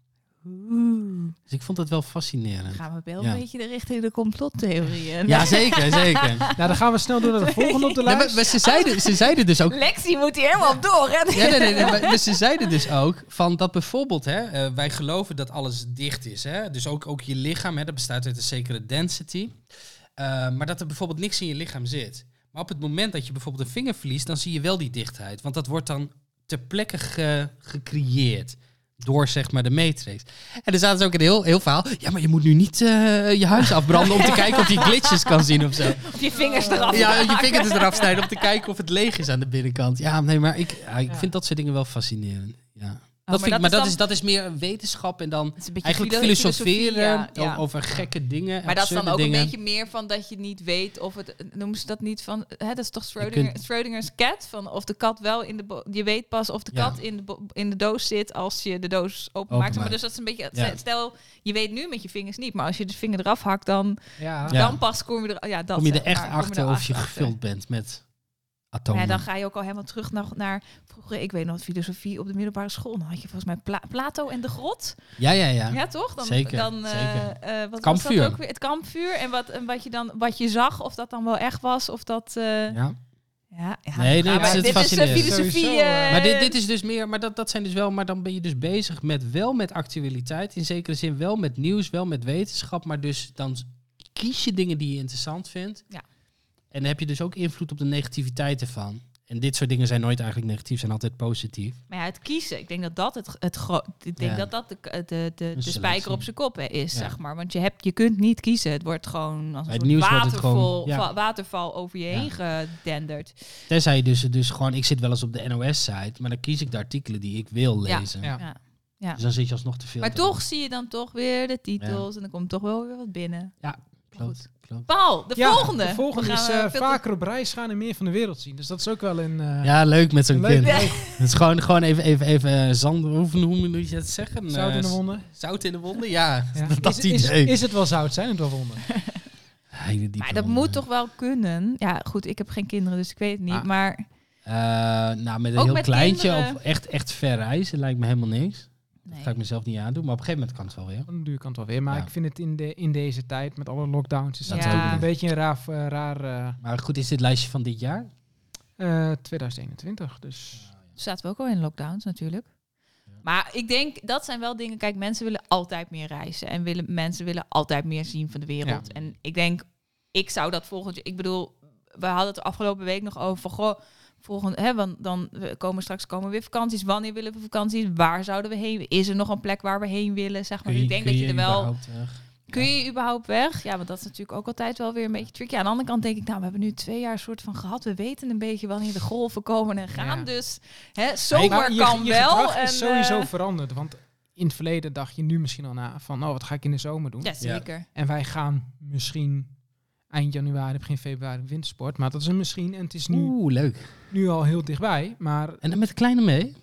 Dus ik vond het wel fascinerend. gaan we wel Ja. een beetje de richting de complottheorieën. [laughs] Ja, zeker, zeker. [laughs] Nou, dan gaan we snel door naar de volgende op de Nee, lijst. maar, maar ze, zeiden, ze zeiden dus ook... Lexi moet hier helemaal op door. Hè? Ja, nee, nee, nee, maar, maar ze zeiden dus ook van dat bijvoorbeeld, hè, eh, wij geloven dat alles dicht is. Hè? Dus ook, ook je lichaam, hè, dat bestaat uit een zekere density. Eh, maar dat er bijvoorbeeld niks in je lichaam zit. Maar op het moment dat je bijvoorbeeld een vinger verliest, dan zie je wel die dichtheid. Want dat wordt dan ter plekke ge- gecreëerd. Door zeg maar de matrix. En er zaten ze ook een heel, heel verhaal. Ja, maar je moet nu niet eh, je huis afbranden om te [laughs] kijken of je glitches kan zien of zo. Of je vingers eraf Ja, je vingers eraf snijden om te kijken of het leeg is aan de binnenkant. Ja, nee, maar ik, ja, ik Ja. vind dat soort dingen wel fascinerend. Maar dat vind ik, dat maar is dat, dan- is, dat is meer een wetenschap en dan eigenlijk filo- filosoferen ja, ja. o- over gekke dingen. Maar dat is dan ook dingen. een beetje meer van dat je niet weet of het... Noemen ze dat niet van... Hè, dat is toch Je Schrödinger, kunt- Schrödinger's cat? Van of de kat wel in de... Je weet pas of de Ja. kat in de, in de doos zit als je de doos openmaakt. Maar dus dat is een beetje... Stel, je weet nu met je vingers niet. Maar als je de vinger eraf hakt, dan, dan pas kom je er... Ja, dat Kom je er echt maar, achter er of je gevuld bent met Ja, atomen. dan ga je ook al helemaal terug naar, naar vroeger, ik weet nog, filosofie op de middelbare school. Dan had je volgens mij Pla- Plato en de grot. ja, ja, ja. Ja, toch? Dan, Zeker, Dan, eh, zeker. eh, wat was Kampvuur. dat ook weer? Het kampvuur. En wat, en wat je dan wat je zag, of dat dan wel echt was, of dat. eh, ja. Ja. Ja, Nee, gaan dit is het dit is fascinerend. filosofie. Sowieso, Maar dit, dit is dus meer, maar dat, dat zijn dus wel, maar dan ben je dus bezig met wel met actualiteit. In zekere zin wel met nieuws, wel met wetenschap. Maar dus dan kies je dingen die je interessant vindt. Ja. En dan heb je dus ook invloed op de negativiteit ervan. En dit soort dingen zijn nooit eigenlijk negatief, zijn altijd positief. Maar ja, het kiezen. Ik denk dat dat het, het Ik denk Ja. dat dat de, de, de, spijker op zijn kop hè, is, Ja. zeg maar. Want je, hebt, je kunt niet kiezen. Het wordt gewoon als een waterval, gewoon- ja. va- waterval over je Ja. heen gedenderd. Tenzij je dus, dus gewoon, ik zit wel eens op de NOS-site, maar dan kies ik de artikelen die ik wil lezen. Ja. Ja. Ja. Dus dan zit je alsnog te veel. Maar toch zie je dan toch weer de titels Ja. en dan komt toch wel weer wat binnen. Ja, Goed. Klopt. Paul, de Ja, volgende. De volgende is eh, eh, vaker op reis gaan en meer van de wereld zien. Dus dat is ook wel een... eh, Ja, leuk met zo'n kind. ja. [laughs] Het is gewoon, gewoon even, even, even eh, zand, hoe, hoe moet je het zeggen? Zout in de wonden. Zout in de wonden, ja. Ja. [laughs] Dat is, is, is het wel zout? Zijn het wel wonden? [laughs] Maar dat wonden. moet toch wel kunnen? Ja, goed, ik heb geen kinderen, dus ik weet het niet. Ah. Maar Eh, nou, met een Ook heel met kleintje kinderen? of echt, echt ver reizen lijkt me helemaal niks. Nee. Dat ga ik mezelf niet aandoen, maar op een gegeven moment kan het wel weer. Dan duur kan het wel weer. Maar Ja. ik vind het in, de, in deze tijd met alle lockdowns is dat Ja. natuurlijk een beetje een raar, eh, raar eh, Maar goed, is dit lijstje van dit jaar? eh, 2021. Dus zaten we ook al in lockdowns natuurlijk. Maar ik denk, dat zijn wel dingen. Kijk, mensen willen altijd meer reizen. En willen, mensen willen altijd meer zien van de wereld. En ik denk, ik zou dat volgend jaar... Ik bedoel, we hadden het afgelopen week nog over. Goh, volgend, hè, want dan komen straks komen weer vakanties. Wanneer willen we vakanties? Waar zouden we heen? Is er nog een plek waar we heen willen? Zeg maar. Je- ik denk dat je er wel... Kun je überhaupt weg? Ja, want dat is natuurlijk ook altijd wel weer een beetje tricky. Aan de andere kant denk ik, nou, we hebben nu twee jaar soort van gehad. We weten een beetje wanneer de golven komen en gaan. Ja. Dus hè, zomer Maar je- kan je wel. En, is sowieso eh, veranderd. Want in het verleden dacht je nu misschien al na van, oh, wat ga ik in de zomer doen? ja, zeker. En wij gaan misschien eind januari, begin februari wintersport. Maar dat is een misschien. En het is nu, Oeh, leuk. nu al heel dichtbij. Maar En dan met de kleine mee?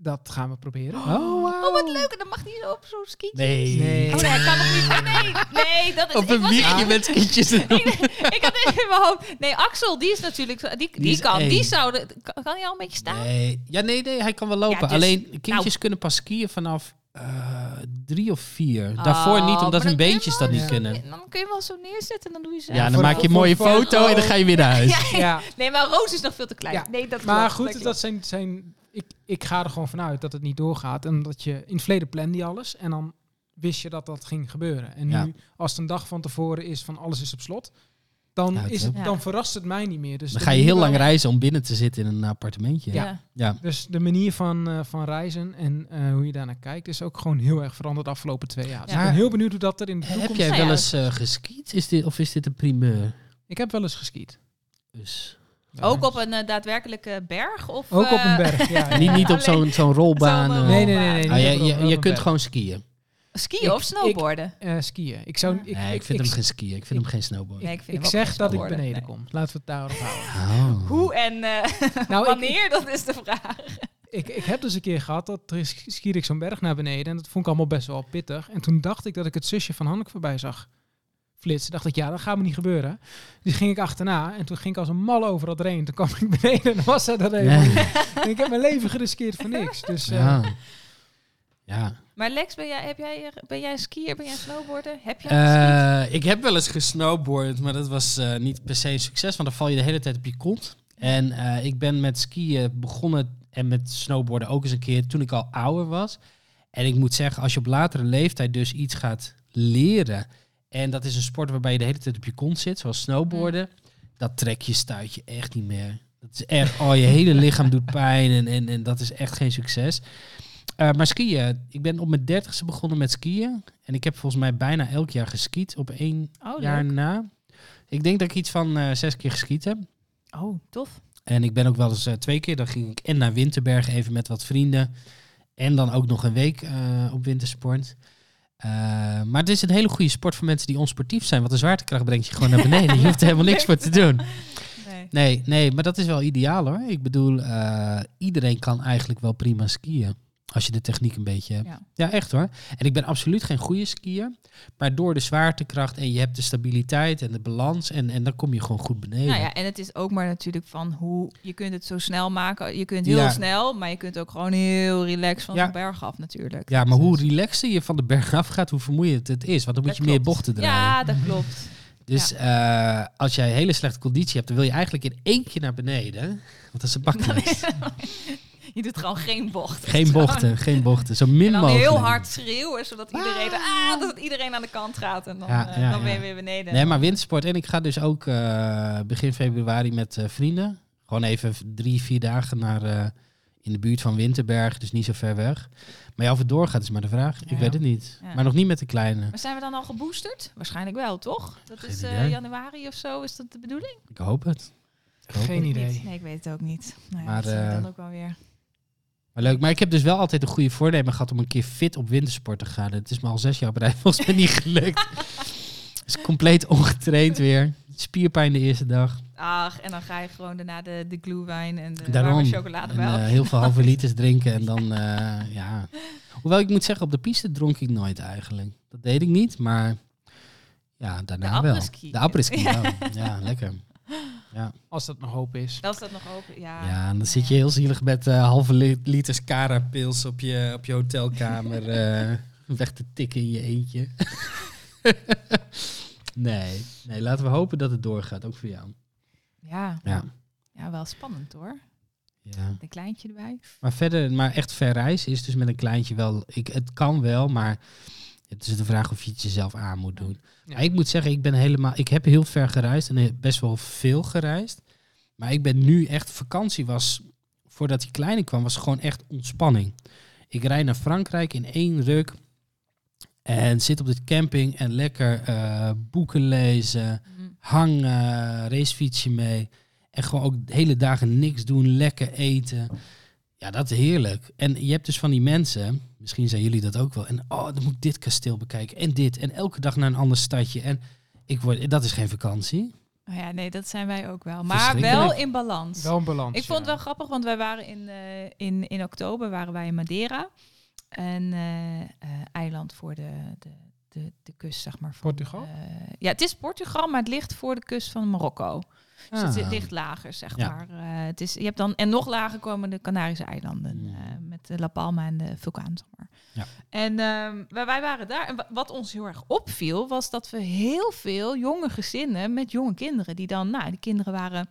dat gaan we proberen. Oh, Oh, wat leuk. En dan mag niet op zo'n skietje. Nee. Nee. Oh nee, ik kan nog niet. Oh, nee, nee, dat is... Op ik een wiegje met skietjes erop. [laughs] ik had even in mijn hoofd... Nee, Axel, die is natuurlijk... Die, die, kan, één. die zouden... Kan, kan hij al een beetje staan? Nee. Ja, nee, nee, hij kan wel lopen. Ja, dus- Alleen kindjes nou. kunnen pas skiën vanaf eh, drie of vier. Oh, Daarvoor niet, omdat hun beentjes dat niet kunnen. Dan kun je wel zo neerzetten en dan doe je ze. Ja, dan maak je een mooie foto en dan ga je weer [laughs] naar huis. Ja, Ja, Nee, maar Roos is nog veel te klein. Ja, Nee, dat maar klopt, goed, dat zijn, zijn ik, ik ga er gewoon vanuit dat het niet doorgaat. En dat je in het verleden plande je alles. En dan wist je dat dat ging gebeuren. En Ja. nu, als het een dag van tevoren is van alles is op slot, dan, Ja, is het, dan verrast het mij niet meer. Dus Dan ga je heel lang reizen om binnen te zitten in een appartementje. Ja. Ja. Dus de manier van, eh, van reizen en eh, hoe je daarnaar kijkt is ook gewoon heel erg veranderd de afgelopen twee jaar. Dus Ja. ik ben heel benieuwd hoe dat er in de toekomst... Heb jij Nou wel ja. eens eh, geskiet? Is dit, of is dit een primeur? Ik heb wel eens geskiet. Dus. Ook op een daadwerkelijke berg? Of, Ook op een berg, ja. [laughs] Niet, niet op zo'n zo'n rolbaan. Nee, nee, nee. nee, Ah, je, je, kunt berg. gewoon skiën. Skiën Ik- of snowboarden? Eh, skiën. Ik zou... Ik, nee, ik vind hem geen skiën. Ik vind hem geen snowboard. Nee, ik vind ik hem ook zeg dat ik snowboarden. beneden Nee. kom. Laten we het daarop houden. Oh. Hoe en eh, [laughs] Nou, ik, wanneer, dat is de vraag. ik, ik heb dus een keer gehad, dat er skierde ik zo'n berg naar beneden. En dat vond ik allemaal best wel pittig. En toen dacht ik dat ik het zusje van Hanneke voorbij zag flitsen. dacht ik, ja, dat gaat me niet gebeuren. Dus ging ik achterna. En toen ging ik als een mal over dat heen. Toen kwam ik [laughs] beneden en was ze dat niet. En ik heb mijn leven geriskeerd voor niks. Dus eh, Ja. Ja. Maar Lex, ben jij, heb jij, ben jij skier, ben jij snowboarder? Heb jij? Eh, ik heb wel eens gesnowboard, maar dat was eh, niet per se een succes, want dan val je de hele tijd op je kont. En eh, ik ben met skiën begonnen en met snowboarden ook eens een keer toen ik al ouder was. En ik moet zeggen, als je op latere leeftijd dus iets gaat leren, en dat is een sport waarbij je de hele tijd op je kont zit, zoals snowboarden, dat trek je, stuit je echt niet meer. Dat is echt, oh, je hele lichaam doet pijn en, en, en dat is echt geen succes. Eh, maar skiën, ik ben op mijn dertigste begonnen met skiën. En ik heb volgens mij bijna elk jaar geskiet op één Oh, jaar na. Ik denk dat ik iets van eh, zes keer geskiet heb. Oh, tof. En ik ben ook wel eens eh, twee keer, dan ging ik en naar Winterberg even met wat vrienden. En dan ook nog een week op wintersport. Maar het is een hele goede sport voor mensen die onsportief zijn. Want de zwaartekracht brengt je gewoon naar beneden. Je hoeft er helemaal niks voor te doen. [laughs] Nee. Nee, maar dat is wel ideaal hoor. Ik bedoel, iedereen kan eigenlijk wel prima skiën. Als je de techniek een beetje hebt. Ja. Ja, echt hoor. En ik ben absoluut geen goede skier. Maar door de zwaartekracht en je hebt de stabiliteit en de balans. En, en dan kom je gewoon goed beneden. Nou ja, en het is ook maar natuurlijk van hoe je kunt het zo snel maken. Je kunt heel Ja. snel, maar je kunt ook gewoon heel relaxed van Ja. de berg af natuurlijk. Ja, maar hoe Dus- relaxter je van de berg af gaat, hoe vermoeiend het is. Want dan moet Dat je meer bochten draaien. Ja, dat klopt. Dus eh, als jij hele slechte conditie hebt, dan wil je eigenlijk in één keer naar beneden. Want dat is een baklijst. Je doet gewoon geen bocht. Geen bochten, geen bochten. Zo min En dan mogelijk. heel hard schreeuwen, zodat iedereen, ah, dat iedereen aan de kant gaat. En dan, Ja, eh, ja, dan ben je weer beneden. Nee, maar wintersport. En ik ga dus ook eh, begin februari met eh, vrienden. Gewoon even drie, vier dagen naar eh, in de buurt van Winterberg. Dus niet zo ver weg. Maar ja, of het doorgaat is maar de vraag. Ik Ja. weet het niet. Ja. Maar nog niet met de kleine. Maar zijn we dan al geboosterd? Waarschijnlijk wel, toch? Dat Geen is eh, januari of zo, is dat de bedoeling? Ik hoop het. Ik hoop Geen het. idee. Nee, ik weet het ook niet. Nou ja, Maar, dat zien we dan ook wel weer. Maar leuk. Maar ik heb dus wel altijd een goede voornemen gehad om een keer fit op wintersport te gaan. Het is me al zes jaar rij [laughs] volgens mij niet gelukt. is compleet ongetraind weer. Spierpijn de eerste dag. Ach, en dan ga je gewoon daarna de, de glühwein en de Daarom. warme En, chocolademelk. eh, heel veel halve [laughs] liters drinken en dan, eh, ja. Hoewel ik moet zeggen, op de piste dronk ik nooit eigenlijk. Dat deed ik niet, maar ja, daarna De wel. De wel. Ja, lekker. Als dat nog hoop is. Is dat nog open, ja. Ja, en dan zit je heel zielig met eh, halve li- liters Cara-pils op je, op je hotelkamer [laughs] eh, weg te tikken in je eentje. [laughs] nee, nee, laten we hopen dat het doorgaat, ook voor jou. Ja. Ja. Ja, wel spannend hoor. Ja. Een kleintje erbij. Maar verder, maar echt ver reizen is dus met een kleintje wel. Ik, het kan wel, maar het is de vraag of je het jezelf aan moet doen. Ja. Maar ik moet zeggen, ik ben helemaal. Ik heb heel ver gereisd en best wel veel gereisd. Maar ik ben nu echt. Vakantie was. Voordat die kleine kwam, was gewoon echt ontspanning. Ik rijd naar Frankrijk in één ruk. En zit op de camping en lekker eh, boeken lezen Mhm. hangen, racefietsje mee. En gewoon ook de hele dagen niks doen, lekker eten. Ja, dat is heerlijk. En je hebt dus van die mensen, misschien zijn jullie dat ook wel. En oh, dan moet ik dit kasteel bekijken en dit. En elke dag naar een ander stadje. En ik word, dat is geen vakantie. Oh ja, nee, dat zijn wij ook wel. Maar wel in balans. Wel een balans. Ik vond het ja. wel grappig, want wij waren in, eh, in, in oktober waren wij in Madeira. Een eh, eh, eiland voor de, de, de, de kust, zeg maar. Van, Portugal? ja, het is Portugal, maar het ligt voor de kust van Marokko. Dus het Ah. ligt lager, zeg Ja. maar. Eh, het is, je hebt dan, en nog lager komen de Canarische eilanden. Met de La Palma en de vulkaan, zeg maar. Ja. En ehm, wij, waren daar. En wa- wat ons heel erg opviel, was dat we heel veel jonge gezinnen met jonge kinderen. Die dan, nou, die kinderen waren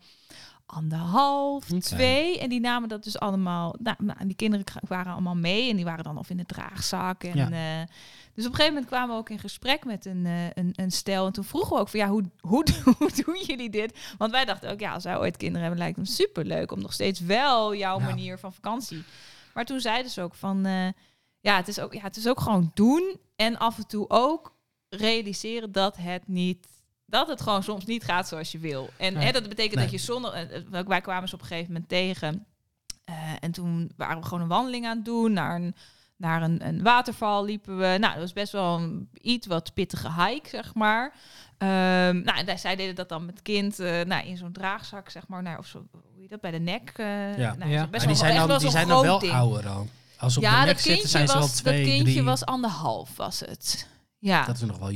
anderhalf, twee. En die namen dat dus allemaal. Nou, nou, die kinderen waren allemaal mee. En die waren dan of in de draagzak. En, Ja. eh, dus op een gegeven moment kwamen we ook in gesprek met een, eh, een, een stel. En toen vroegen we ook van ja, hoe, hoe, [laughs] hoe doen jullie dit? Want wij dachten ook, ja, als wij ooit kinderen hebben, lijkt het super leuk om nog steeds wel jouw Ja. manier van vakantie. Maar toen zeiden ze ook van eh, ja, het is ook, ja, het is ook gewoon doen. En af en toe ook realiseren dat het niet. Dat het gewoon soms niet gaat zoals je wil. En Nee. hè, dat betekent Nee. dat je zonder. eh, eh, wij kwamen ze op een gegeven moment tegen. En toen waren we gewoon een wandeling aan het doen. Naar een, naar een, een waterval liepen we. Nou, dat was best wel een iets wat pittige hike, zeg maar. Ehm, nou, en daar- zij deden dat dan met kind eh, nou, in zo'n draagzak, zeg maar. Nou, of zo, hoe je dat bij de nek. eh Ja. nou, Ja. best Maar wel- die zijn dan, wel die zijn dan wel ding. ouder al. Als op Ja, de dat nek zitten, kindje, zijn ze wel was, twee, dat kindje drie. was anderhalf, was het. Ja. Dat is nog wel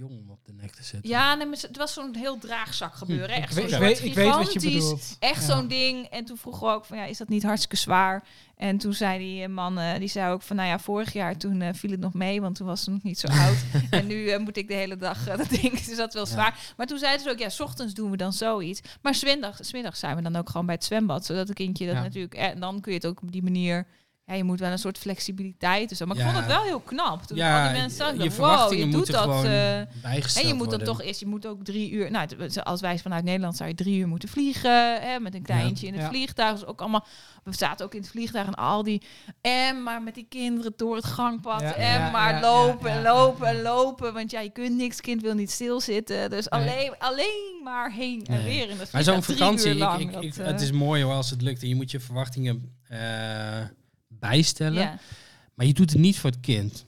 jong om op de nek te zitten. Ja, nee, maar het was zo'n heel draagzak gebeuren. Ik Echt zo'n weet, ik weet wat je bedoelt. Echt Ja. zo'n ding. En toen vroegen we ook van, ja, is dat niet hartstikke zwaar? En toen zei die eh, man, eh, die zei ook van, nou ja, vorig jaar toen eh, viel het nog mee, want toen was ze nog niet zo oud. [laughs] en nu moet ik de hele dag dat ding, [laughs] dus dat wel Ja. zwaar. Maar toen zeiden ze ook, ja, s ochtends doen we dan zoiets. Maar smiddags, smiddags zijn we dan ook gewoon bij het zwembad, zodat het kindje dat Ja. natuurlijk, eh, en dan kun je het ook op die manier... Ja, je moet wel een soort flexibiliteit. Dus, maar ik vond het wel heel knap. Toen al Ja, die mensen zagen, je wow, je doet dat. bijgesteld en je moet dan toch eerst, je moet ook drie uur. Nou, als wij vanuit Nederland zou je drie uur moeten vliegen. Hè, met een kleintje in het vliegtuig. Dus ook allemaal. We zaten ook in het vliegtuig en al die. En maar met die kinderen door het gangpad. En maar lopen en lopen en lopen. Want ja, je kunt niks. Kind wil niet stilzitten. Dus Nee. alleen, alleen maar heen en Nee. weer in het Maar zo'n vakantie, ik, lang, ik, dat, ik- eh, het is mooi hoor als het lukt. En je moet je verwachtingen eh, bijstellen. ja. Maar je doet het niet voor het kind.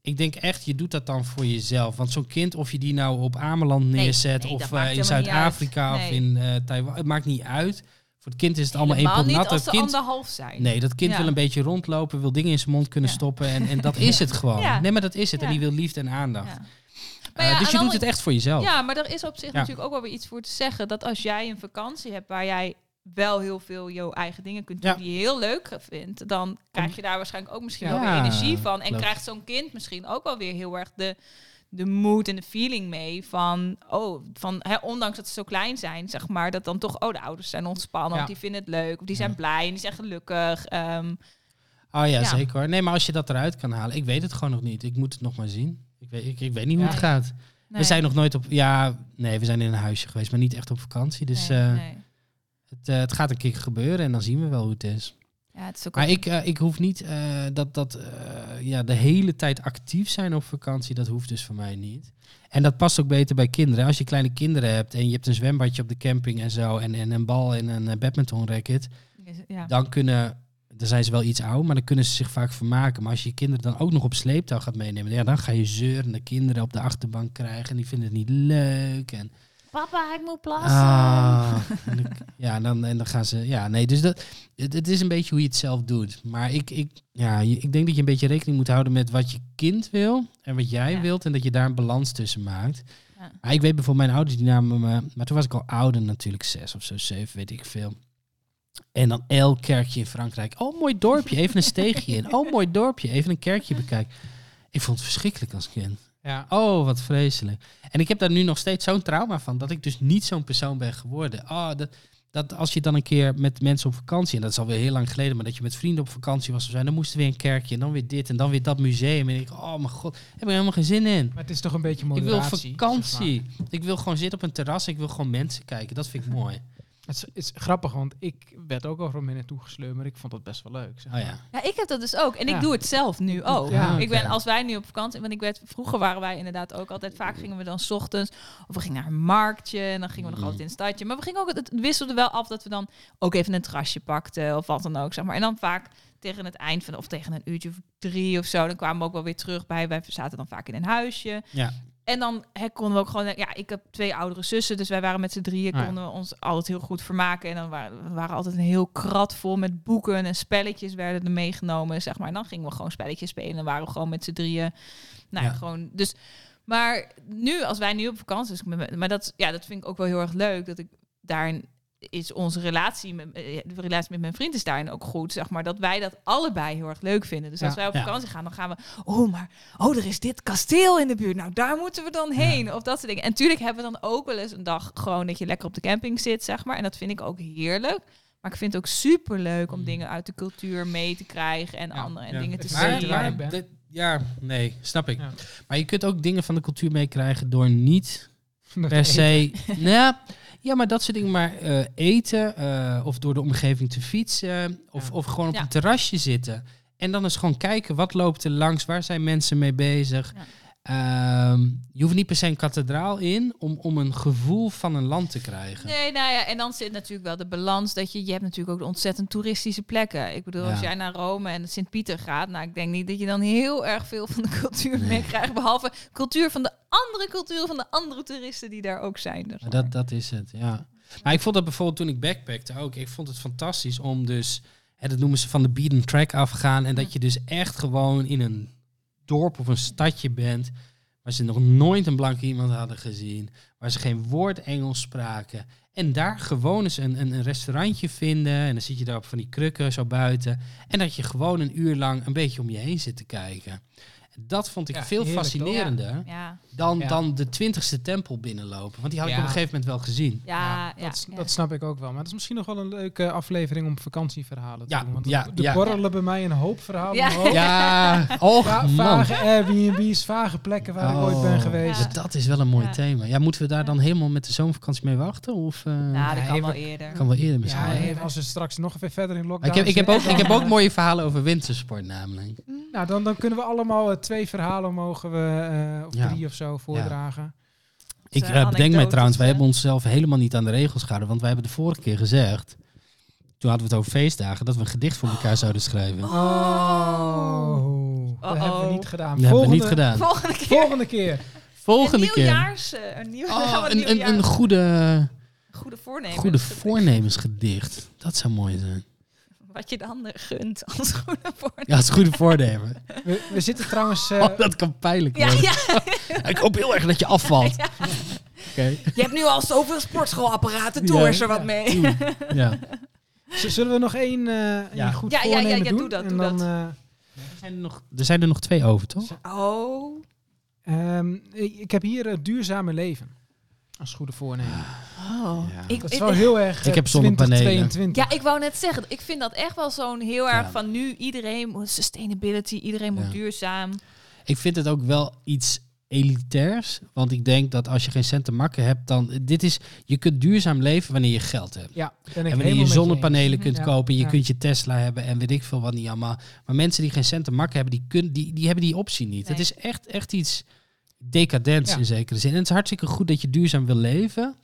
Ik denk echt, je doet dat dan voor jezelf. Want zo'n kind, of je die nou op Ameland Nee, neerzet... nee, of eh, in Zuid-Afrika of in eh, Taiwan. Het maakt niet uit. Voor het kind is het allemaal één pot nat. als kind, anderhalf zijn. nee, dat kind Ja. wil een beetje rondlopen, wil dingen in zijn mond kunnen Ja. stoppen. En, en dat [laughs] is het gewoon. Ja. Nee, maar dat is het. En die wil liefde en aandacht. Eh, ja, dus je doet het echt voor jezelf. Ja, maar er is op zich Ja. natuurlijk ook wel weer iets voor te zeggen. Dat als jij een vakantie hebt waar jij wel heel veel jouw eigen dingen kunt doen Ja. die je heel leuk vindt, dan krijg je daar waarschijnlijk ook misschien wel weer energie van. En klopt. krijgt zo'n kind misschien ook wel weer heel erg de, de mood en de feeling mee van, oh, van hè, ondanks dat ze zo klein zijn, zeg maar, dat dan toch, oh, de ouders zijn ontspannen, Ja. of die vinden het leuk, of die zijn blij en die zijn gelukkig. Ehm, Oh ja, zeker hoor. Nee, maar als je dat eruit kan halen. Ik weet het gewoon nog niet. Ik moet het nog maar zien. Ik weet, ik, ik weet niet hoe het gaat. nee. We zijn nog nooit op... Ja, nee, we zijn in een huisje geweest, maar niet echt op vakantie. Dus Nee, eh, nee. Het, eh, het gaat een keer gebeuren en dan zien we wel hoe het is. Ja, het is ook Maar ik, eh, ik hoef niet eh, dat, dat ja, de hele tijd actief zijn op vakantie. Dat hoeft dus voor mij niet. En dat past ook beter bij kinderen. Als je kleine kinderen hebt en je hebt een zwembadje op de camping en zo. En, en een bal en een badminton racket. ja. Dan kunnen, dan zijn ze wel iets oud, maar dan kunnen ze zich vaak vermaken. Maar als je je kinderen dan ook nog op sleeptouw gaat meenemen. Ja, dan ga je zeurende kinderen op de achterbank krijgen. En die vinden het niet leuk. En Papa, ik moet plassen. Ah, en [laughs] ik- ja, en dan, en dan gaan ze. Ja, nee, dus dat, het, het is een beetje hoe je het zelf doet. Maar ik, ik, ja, ik denk dat je een beetje rekening moet houden met wat je kind wil en wat jij Ja. wilt. En dat je daar een balans tussen maakt. Ja. Ik weet bijvoorbeeld, mijn ouders die namen me. Maar toen was ik al ouder, natuurlijk, zes of zo, zeven, weet ik veel. En dan elk kerkje in Frankrijk. Oh, mooi dorpje, even een steegje in. Oh, mooi dorpje, even een kerkje bekijken. Ik vond het verschrikkelijk als kind. Ja. Oh, wat vreselijk. En ik heb daar nu nog steeds zo'n trauma van, dat ik dus niet zo'n persoon ben geworden. Oh, dat, dat als je dan een keer met mensen op vakantie, en dat is alweer heel lang geleden, maar dat je met vrienden op vakantie was of zijn, dan moesten we weer een kerkje en dan weer dit en dan weer dat museum. En ik, oh mijn god, heb ik helemaal geen zin in. Maar het is toch een beetje Ik wil moderatie. vakantie. Ik wil gewoon zitten op een terras. Ik wil gewoon mensen kijken. Dat vind ik mooi. Het is, grappig, want ik werd ook overal mee naartoe gesleurd, maar ik vond dat best wel leuk. zeg Oh ja. Ja, ik heb dat dus ook. En Ja. ik doe het zelf nu ook. Ja, Ik ben, als wij nu op vakantie, want ik werd, vroeger waren wij inderdaad ook altijd, vaak gingen we dan 's ochtends, of we gingen naar een marktje, en dan gingen we nog Mhm. altijd in het stadje. Maar we gingen ook, het wisselde wel af dat we dan ook even een terrasje pakten, of wat dan ook, zeg maar. En dan vaak tegen het eind van, of tegen een uurtje of drie of zo, dan kwamen we ook wel weer terug bij, wij zaten dan vaak in een huisje. Ja. En dan hè, konden we ook gewoon, ja, ik heb twee oudere zussen, dus wij waren met z'n drieën, Ah, konden we ons altijd heel goed vermaken. En dan waren we waren altijd een heel krat vol met boeken en spelletjes werden er meegenomen, zeg maar. En dan gingen we gewoon spelletjes spelen en waren we gewoon met z'n drieën. Nou. Ja. gewoon, dus, maar nu, als wij nu op vakantie zijn, maar dat, ja, dat vind ik ook wel heel erg leuk, dat ik daarin is onze relatie met, eh, de relatie met mijn vriend is daarin ook goed, zeg maar, dat wij dat allebei heel erg leuk vinden. Dus als Ja. wij op Ja. vakantie gaan, dan gaan we, oh, maar, oh, er is dit kasteel in de buurt, nou, daar moeten we dan heen, of dat soort dingen. En natuurlijk hebben we dan ook wel eens een dag gewoon dat je lekker op de camping zit, zeg maar, en dat vind ik ook heerlijk. Maar ik vind het ook super leuk om Mm. dingen uit de cultuur mee te krijgen en Ja. andere en Ja. dingen te zien. ja, nee, snap ik. Ja. Maar je kunt ook dingen van de cultuur meekrijgen door niet [laughs] Dat per se. nou, ja, maar dat soort dingen. Maar eh, eten eh, of door de omgeving te fietsen of, Ja. of gewoon op Ja. een terrasje zitten. En dan eens gewoon kijken wat loopt er langs, waar zijn mensen mee bezig. Ehm, je hoeft niet per se een kathedraal in om, om een gevoel van een land te krijgen. Nee, nou ja, en dan zit natuurlijk wel de balans dat je, je hebt natuurlijk ook de ontzettend toeristische plekken. Ik bedoel, als jij naar Rome en Sint-Pieter gaat, nou, ik denk niet dat je dan heel erg veel van de [laughs] cultuur Nee. meekrijgt, behalve cultuur van de andere cultuur van de andere toeristen die daar ook zijn. Dus Dat, dat is het, ja. Maar ik vond dat bijvoorbeeld toen ik backpackte ook. Ik vond het fantastisch om dus, hè, dat noemen ze van de beaten track afgaan. En dat je dus echt gewoon in een dorp of een stadje bent. Waar ze nog nooit een blanke iemand hadden gezien. Waar ze geen woord Engels spraken. En daar gewoon eens een, een, een restaurantje vinden. En dan zit je daar op van die krukken zo buiten. En dat je gewoon een uur lang een beetje om je heen zit te kijken. Dat vond ik Ja, veel fascinerender ja, dan, Ja. dan de twintigste tempel binnenlopen. Want die had ik Ja. op een gegeven moment wel gezien. ja, ja, dat, s- ja. dat snap ik ook wel. Maar dat is misschien nog wel een leuke aflevering om vakantieverhalen te Ja, doen. Want ja, er ja. borrelen bij mij een hoop verhalen Ja. och Va- man. vage Airbnb's, vage plekken waar ik ooit ben Oh, geweest. Ja. Dat is wel een mooi Ja. thema. Ja, moeten we daar dan helemaal met de zomervakantie mee wachten? Of eh, Nou, dat kan wel we- eerder. kan wel eerder misschien? Ja, wel. even als we straks nog even verder in lockdown ik, heb, ik, heb ook, ik heb ook mooie verhalen over wintersport namelijk. Nou, dan, dan kunnen we allemaal twee verhalen mogen we, eh, of Ja. drie of zo voordragen. Ik eh, bedenk mij trouwens, wij hè? hebben onszelf helemaal niet aan de regels gehouden. Want wij hebben de vorige keer gezegd, toen hadden we het over feestdagen, dat we een gedicht voor elkaar zouden schrijven. Oh, dat hebben we niet gedaan. Dat hebben we volgende, niet gedaan. Volgende keer. Volgende keer. Volgende een keer. nieuwjaars, eh, een, nieuw, Oh, [laughs] een, een, een goede, goede voornemen. goede voornemensgedicht. Dat zou mooi zijn. Wat je de ander gunt [laughs] als goede voornemen. Ja, een goede voornemen. We, we zitten trouwens... eh, Oh, dat kan pijnlijk Ja, worden. ja. [laughs] Ik hoop heel erg dat je afvalt. Ja. Oké. Je hebt nu al zoveel sportschoolapparaten, doe er wat Ja. mee. Ja. [laughs] zullen we nog één, eh, één Ja. goed Ja, ja, ja, ja, doen? doe dat, doe dan, dat. eh, Er, zijn er, nog, er zijn er nog twee over, toch? Oh. ehm, ik ik heb hier het duurzame leven. Als goede voornemen. oh. Ja. Ik, Dat is ik- wel heel erg Ik heb zonnepanelen. 2022. ja, ik wou net zeggen, ik vind dat echt wel zo'n heel erg Ja. van nu iedereen moet sustainability, iedereen moet Ja. duurzaam. Ik vind het ook wel iets elitairs. Want ik denk dat als je geen cent te makken hebt, dan... Dit is, je kunt duurzaam leven wanneer je geld hebt. Ja, ben ik En wanneer helemaal je zonnepanelen kunt Ja, kopen, je ja. kunt je Tesla hebben en weet ik veel wat niet allemaal. Maar mensen die geen cent te makken hebben, die, kun, die, die hebben die optie niet. Nee. Het is echt, echt iets decadents Ja. in zekere zin. En het is hartstikke goed dat je duurzaam wil leven.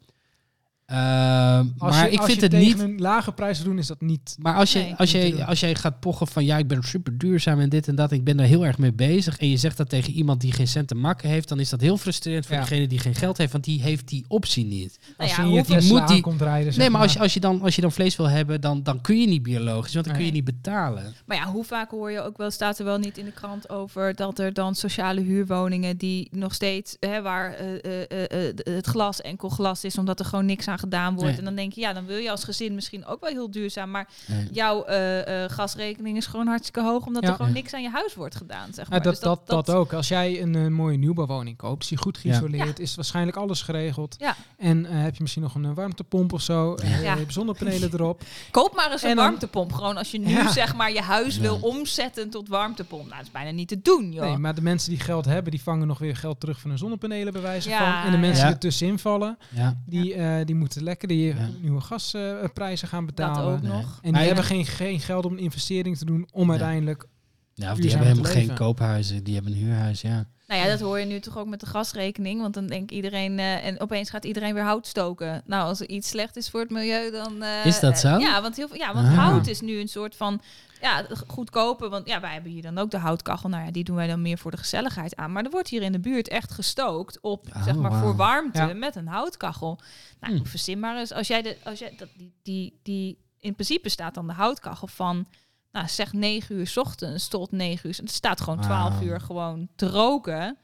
Ehm, Als maar je, ik vind het niet... een lage prijs doen, is dat niet... Maar als, je, Nee. als, je, als jij gaat pochen van ja, ik ben super duurzaam en dit en dat, ik ben daar heel erg mee bezig. En je zegt dat tegen iemand die geen cent te makken heeft, dan is dat heel frustrerend voor Ja. degene die geen geld heeft, want die heeft die optie niet. Nou Als ja, je je Tesla moet die- komt rijden, nee, maar als je, als, je dan, als je dan vlees wil hebben, dan, dan kun je niet biologisch, want dan kun je niet betalen. Maar ja, hoe vaak hoor je ook wel, staat er wel niet in de krant over dat er dan sociale huurwoningen die nog steeds, hè, waar eh, eh, eh, eh, het glas enkel glas is, omdat er gewoon niks aan aan gedaan wordt. Nee. En dan denk je, ja, dan wil je als gezin misschien ook wel heel duurzaam. Maar Nee. jouw eh, eh, gasrekening is gewoon hartstikke hoog, omdat Ja. er gewoon niks aan je huis wordt gedaan. Zeg Ja, maar. dat, Dus dat, dat, ook. Als jij een, eh, mooie nieuwbouwwoning koopt, is die goed geïsoleerd, is waarschijnlijk alles geregeld. Ja. En eh, heb je misschien nog een warmtepomp of zo, Ja. je hebt zonnepanelen erop. Koop maar eens een En warmtepomp. Gewoon als je nu Ja. zeg maar je huis Ja. wil omzetten tot warmtepomp. Nou, dat is bijna niet te doen, joh. Nee, maar de mensen die geld hebben, die vangen nog weer geld terug van hun zonnepanelen bij wijze Ja, van. En de mensen ja. die er tussenin vallen, Ja. die, eh, die moeten lekker die Ja. nieuwe gasprijzen gaan dat betalen. ook Nee. nog. En die hebben geen, geen geld om een investering te doen om uiteindelijk... Ja, of die hebben helemaal geen koophuizen, die hebben een huurhuis, ja. Nou ja, dat hoor je nu toch ook met de gasrekening. Want dan denkt iedereen... eh, en opeens gaat iedereen weer hout stoken. Nou, als er iets slecht is voor het milieu, dan... eh, Is dat zo? ja, want, heel veel, ja, want Ah. hout is nu een soort van... Ja, goedkoper. Want ja, wij hebben hier dan ook de houtkachel. Nou ja, die doen wij dan meer voor de gezelligheid aan. Maar er wordt hier in de buurt echt gestookt op, Oh, zeg maar, voor warmte Ja. met een houtkachel. Nou, Hm. verzin maar eens. Als jij de, als jij dat, die, die, die, in principe staat dan de houtkachel van, nou zeg 9 uur 's ochtends tot 9 uur. Het staat gewoon 12 Wauw. uur gewoon te roken.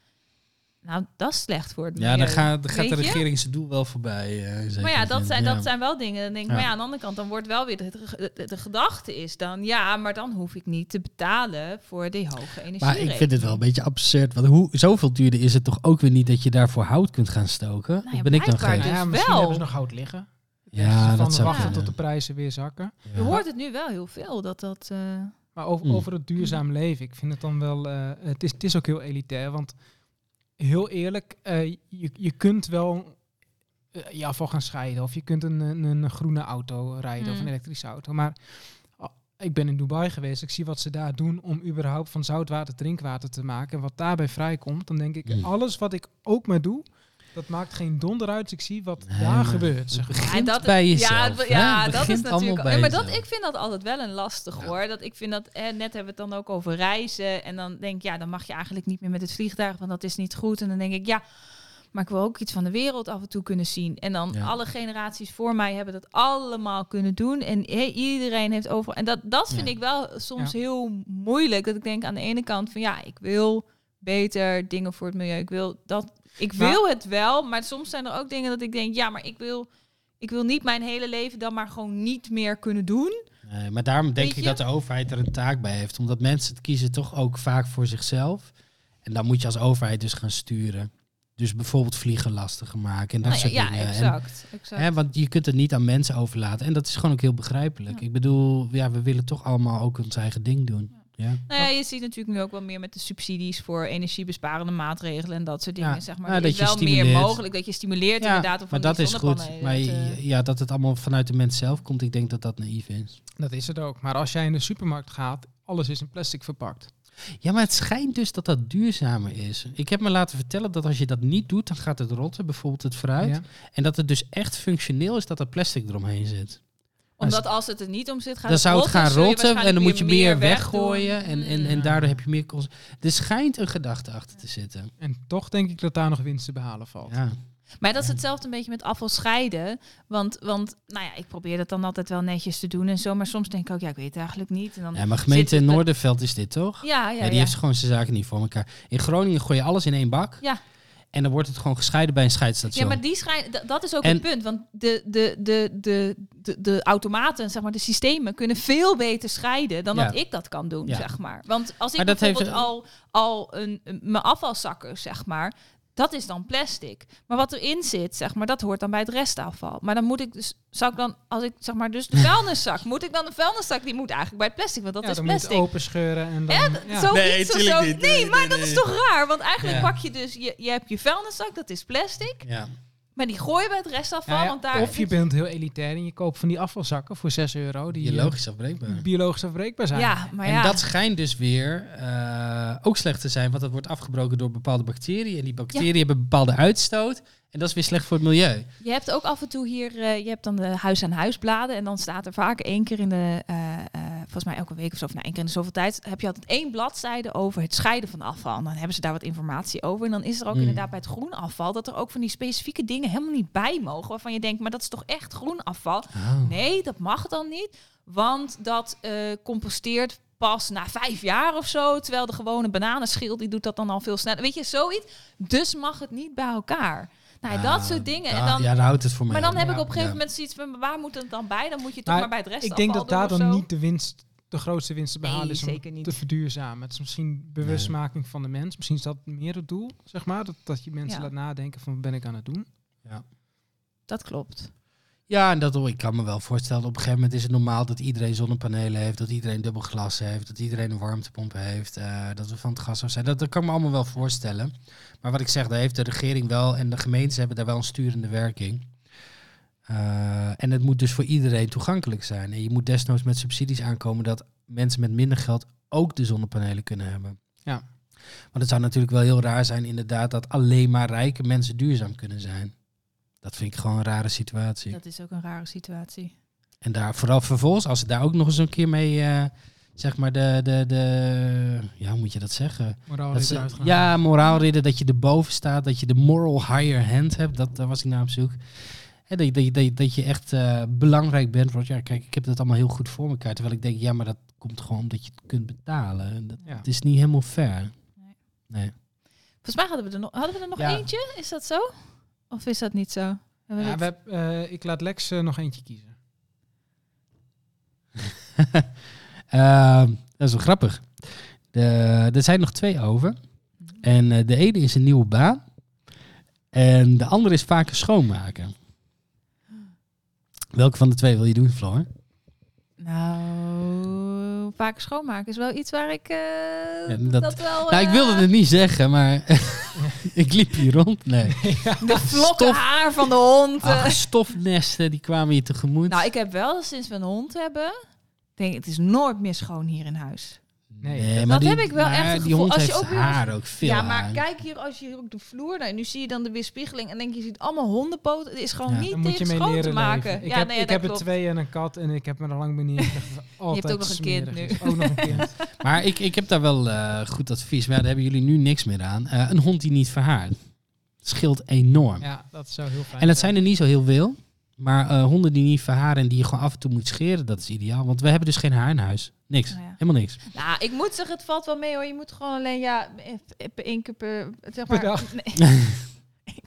Nou, dat is slecht voor het Ja, milieu. dan gaat, dan gaat de regering zijn doel wel voorbij. eh, Maar ja, dat zijn, Ja. dat zijn wel dingen. Dan denk ik, Ja. maar ja, aan de andere kant, dan wordt wel weer de, de, de- de gedachte is dan, ja, maar dan hoef ik niet te betalen voor die hoge energie. Maar ik vind het wel een beetje absurd. Want hoe, zoveel duurder is het toch ook weer niet dat je daarvoor hout kunt gaan stoken? Nou ja, of ben ik dan gek? dus ja, misschien wel. hebben ze nog hout liggen. Ja, van dat zou wachten tot de prijzen weer zakken. Je Ja. hoort het nu wel heel veel, dat dat... eh, Maar over, Hmm. over het duurzaam leven, ik vind het dan wel... eh, het, is, het is ook heel elitair, want heel eerlijk, eh, je, je kunt wel eh, je afval gaan scheiden. Of je kunt een, een, een groene auto rijden of een elektrische auto. Maar ah, ik ben in Dubai geweest, ik zie wat ze daar doen om überhaupt van zoutwater drinkwater te maken. En wat daarbij vrijkomt, dan denk ik, Hmm. alles wat ik ook maar doe, dat maakt geen donder uit. Ik zie wat Nee, daar gebeurt. Zeg maar. begint Ja, dat, bij ja, jezelf, het-? Ja, Het dat is natuurlijk. bij Ja, maar dat, ik vind dat altijd wel een lastig hoor. Dat ik vind dat, eh, net hebben we het dan ook over reizen. En dan denk ik, ja, dan mag je eigenlijk niet meer met het vliegtuig, want dat is niet goed. En dan denk ik, ja, maar ik wil ook iets van de wereld af en toe kunnen zien. En dan Ja. alle generaties voor mij hebben dat allemaal kunnen doen. En hey, iedereen heeft overal. En dat, dat vind Ja. ik wel soms Ja. heel moeilijk. Dat ik denk aan de ene kant van ja, ik wil beter dingen voor het milieu. Ik wil dat. Ik Maar- wil het wel, maar soms zijn er ook dingen dat ik denk, ja, maar ik wil, ik wil niet mijn hele leven dan maar gewoon niet meer kunnen doen. Nee, maar daarom denk Weet ik je? dat de overheid er een taak bij heeft. Omdat mensen het kiezen toch ook vaak voor zichzelf. En dan moet je als overheid dus gaan sturen. Dus bijvoorbeeld vliegen lastiger maken en dat Nou ja, soort ja, dingen. En- exact. exact. Hè, want je kunt het niet aan mensen overlaten. En dat is gewoon ook heel begrijpelijk. Ja. Ik bedoel, ja, we willen toch allemaal ook ons eigen ding doen. Ja. Nou ja, je ziet natuurlijk nu ook wel meer met de subsidies voor energiebesparende maatregelen en dat soort dingen. Ja, Zeg maar. ja, dat is wel meer mogelijk dat je stimuleert Ja, inderdaad. Of maar dat is goed. Maar te- ja, dat het allemaal vanuit de mens zelf komt, ik denk dat dat naïef is. Dat is het ook. Maar als jij in de supermarkt gaat, alles is in plastic verpakt. Ja, maar het schijnt dus dat dat duurzamer is. Ik heb me laten vertellen dat als je dat niet doet, dan gaat het rotten, bijvoorbeeld het fruit. Ja. En dat het dus echt functioneel is dat er plastic eromheen zit. Omdat als het er niet om zit, gaat dan zou het gaan rotten en dan moet je meer weggooien. En, en, en daardoor heb je meer kosten. Er schijnt een gedachte achter te zitten. En toch denk ik dat daar nog winst te behalen valt. Ja. Maar dat is hetzelfde een beetje met afval scheiden. Want, want nou ja, ik probeer dat dan altijd wel netjes te doen en zo. Maar soms denk ik ook, ja, ik weet het eigenlijk niet. En dan ja, maar gemeente het- Noorderveld is dit toch? Ja, Ja, ja, die heeft gewoon zijn zaken niet voor elkaar. In Groningen gooi je alles in één bak. Ja. En dan wordt het gewoon gescheiden bij een Ja, scheidsstation. maar die schijn, dat is ook En- het punt. Want de, de, de, de, de, de automaten, zeg maar, de systemen kunnen veel beter scheiden dan Ja. dat ik dat kan doen, Ja. zeg maar. Want als ik Maar bijvoorbeeld heeft- al, al een, een- mijn afvalzakken, zeg maar, dat is dan plastic. Maar wat erin zit, zeg maar, dat hoort dan bij het restafval. Maar dan moet ik dus, zou ik dan, als ik zeg maar, dus de [laughs] vuilniszak, moet ik dan de vuilniszak, die moet eigenlijk bij het plastic, want dat ja, is dan moet je plastic. het openscheuren en dan... Ja, ja. Zo Nee, iets of zo. niet. Nee, Nee, maar nee, dat nee. is toch raar? Want eigenlijk Ja. pak je dus, je, je hebt je vuilniszak, dat is plastic. Maar die gooi je bij het restafval, Ja, ja, want daar... Of je bent heel elitair en je koopt van die afvalzakken voor 6 euro die eh, Biologisch afbreekbaar. biologisch afbreekbaar zijn. Ja, maar en ja. dat schijnt dus weer eh, ook slecht te zijn, want dat wordt afgebroken door bepaalde bacteriën. En die bacteriën hebben bepaalde uitstoot. En dat is weer slecht voor het milieu. Je hebt ook af en toe hier, eh, je hebt dan de huis-aan-huis bladen. En dan staat er vaak één keer in de, eh, eh, volgens mij elke week of zo, of nou één keer in de zoveel tijd, heb je altijd één bladzijde over het scheiden van afval. En dan hebben ze daar wat informatie over. En dan is er ook Hmm. inderdaad bij het groen afval dat er ook van die specifieke dingen helemaal niet bij mogen. Waarvan je denkt, maar dat is toch echt groen afval? Oh. Nee, dat mag dan niet. Want dat composteert pas na vijf jaar of zo. Terwijl de gewone bananenschil, die doet dat dan al veel sneller. Weet je, zoiets. Dus mag het niet bij elkaar. Nou, dat soort dingen. En Ja, dan, ja, daar houdt het voor mij maar dan op. heb Ja. ik op een gegeven Ja. moment zoiets van, waar moet het dan bij? Dan moet je toch Maar maar bij het rest Ik denk dat daar dan niet de winst, de grootste winst te behalen Nee, is om zeker niet. te verduurzamen. Het is misschien bewustmaking van de mens. Misschien is dat meer het doel, zeg maar. Dat, dat je mensen Ja. laat nadenken van wat ben ik aan het doen. Dat klopt. Ja, en dat, ik kan me wel voorstellen, op een gegeven moment is het normaal dat iedereen zonnepanelen heeft, dat iedereen dubbel glas heeft, dat iedereen een warmtepomp heeft, eh, dat we van het gas af zijn. Dat, dat kan me allemaal wel voorstellen. Maar wat ik zeg, daar heeft de regering wel en de gemeentes hebben daar wel een sturende werking. Eh, en het moet dus voor iedereen toegankelijk zijn. En je moet desnoods met subsidies aankomen dat mensen met minder geld ook de zonnepanelen kunnen hebben. Ja. Want het zou natuurlijk wel heel raar zijn inderdaad dat alleen maar rijke mensen duurzaam kunnen zijn. Dat vind ik gewoon een rare situatie. Dat is ook een rare situatie. En daar vooral vervolgens, als ze daar ook nog eens een keer mee, eh, zeg maar, de, de, de, ja, hoe moet je dat zeggen? Moraal ja, moraalridden, dat je erboven staat, dat je de moral higher hand hebt, dat, daar was ik naar op zoek. En dat, je- dat, je- dat, je- dat je echt eh, belangrijk bent. Want ja, kijk, ik heb dat allemaal heel goed voor elkaar. Terwijl ik denk, ja, maar dat komt gewoon omdat je het kunt betalen. En Dat, Ja. Het is niet helemaal fair. Nee. Nee. Volgens mij hadden we er nog, hadden we er nog Ja. eentje. Is dat zo? Of is dat niet zo? We Ja, we heb, eh, ik laat Lex eh, nog eentje kiezen. [laughs] Ehm, dat is wel grappig. De, er zijn nog twee over. En eh, de ene is een nieuwe baan. En de andere is vaker schoonmaken. Welke van de twee wil je doen, Floor? Nou, vaak schoonmaken is wel iets waar ik eh, Ja, dat, dat- wel... Nou, ik eh, wilde het niet zeggen, maar [laughs] ik liep hier rond. Nee. [laughs] De vlokken Stof- haar van de hond. eh. Ach, stofnesten, die kwamen hier tegemoet. Nou, ik heb wel sinds we een hond hebben... Denk, ik, het is nooit meer schoon hier in huis. Nee, dat heb ik wel maar echt het Die gevoel. hond Als je heeft ook weer- haar ook veel ja, maar haar. kijk hier, als je hier ook de vloer... Nou, nu zie je dan de weerspiegeling en denk je, je ziet allemaal hondenpoten. Het is gewoon Ja. niet je mee schoon te maken. leven. Ik ja, heb, nee, ik dat heb er twee en een kat en ik heb me er lang mee neergelegd. Altijd ook nog een kind smerig nu. is. Ook nog een kind. Maar ik, ik heb daar wel eh, goed advies. Maar daar hebben jullie nu niks meer aan. Eh, een hond die niet verhaart. Scheelt enorm. Ja, dat zou heel fijn en dat zijn er niet zo heel veel. Maar eh, honden die niet verharen en die je gewoon af en toe moet scheren, dat is ideaal. Want we hebben dus geen haar in huis. Niks. Nou ja. Helemaal niks. Nou, ik moet zeggen, het valt wel mee hoor. Je moet gewoon alleen, ja, één keer per, zeg maar, Per dag. Nee. [laughs]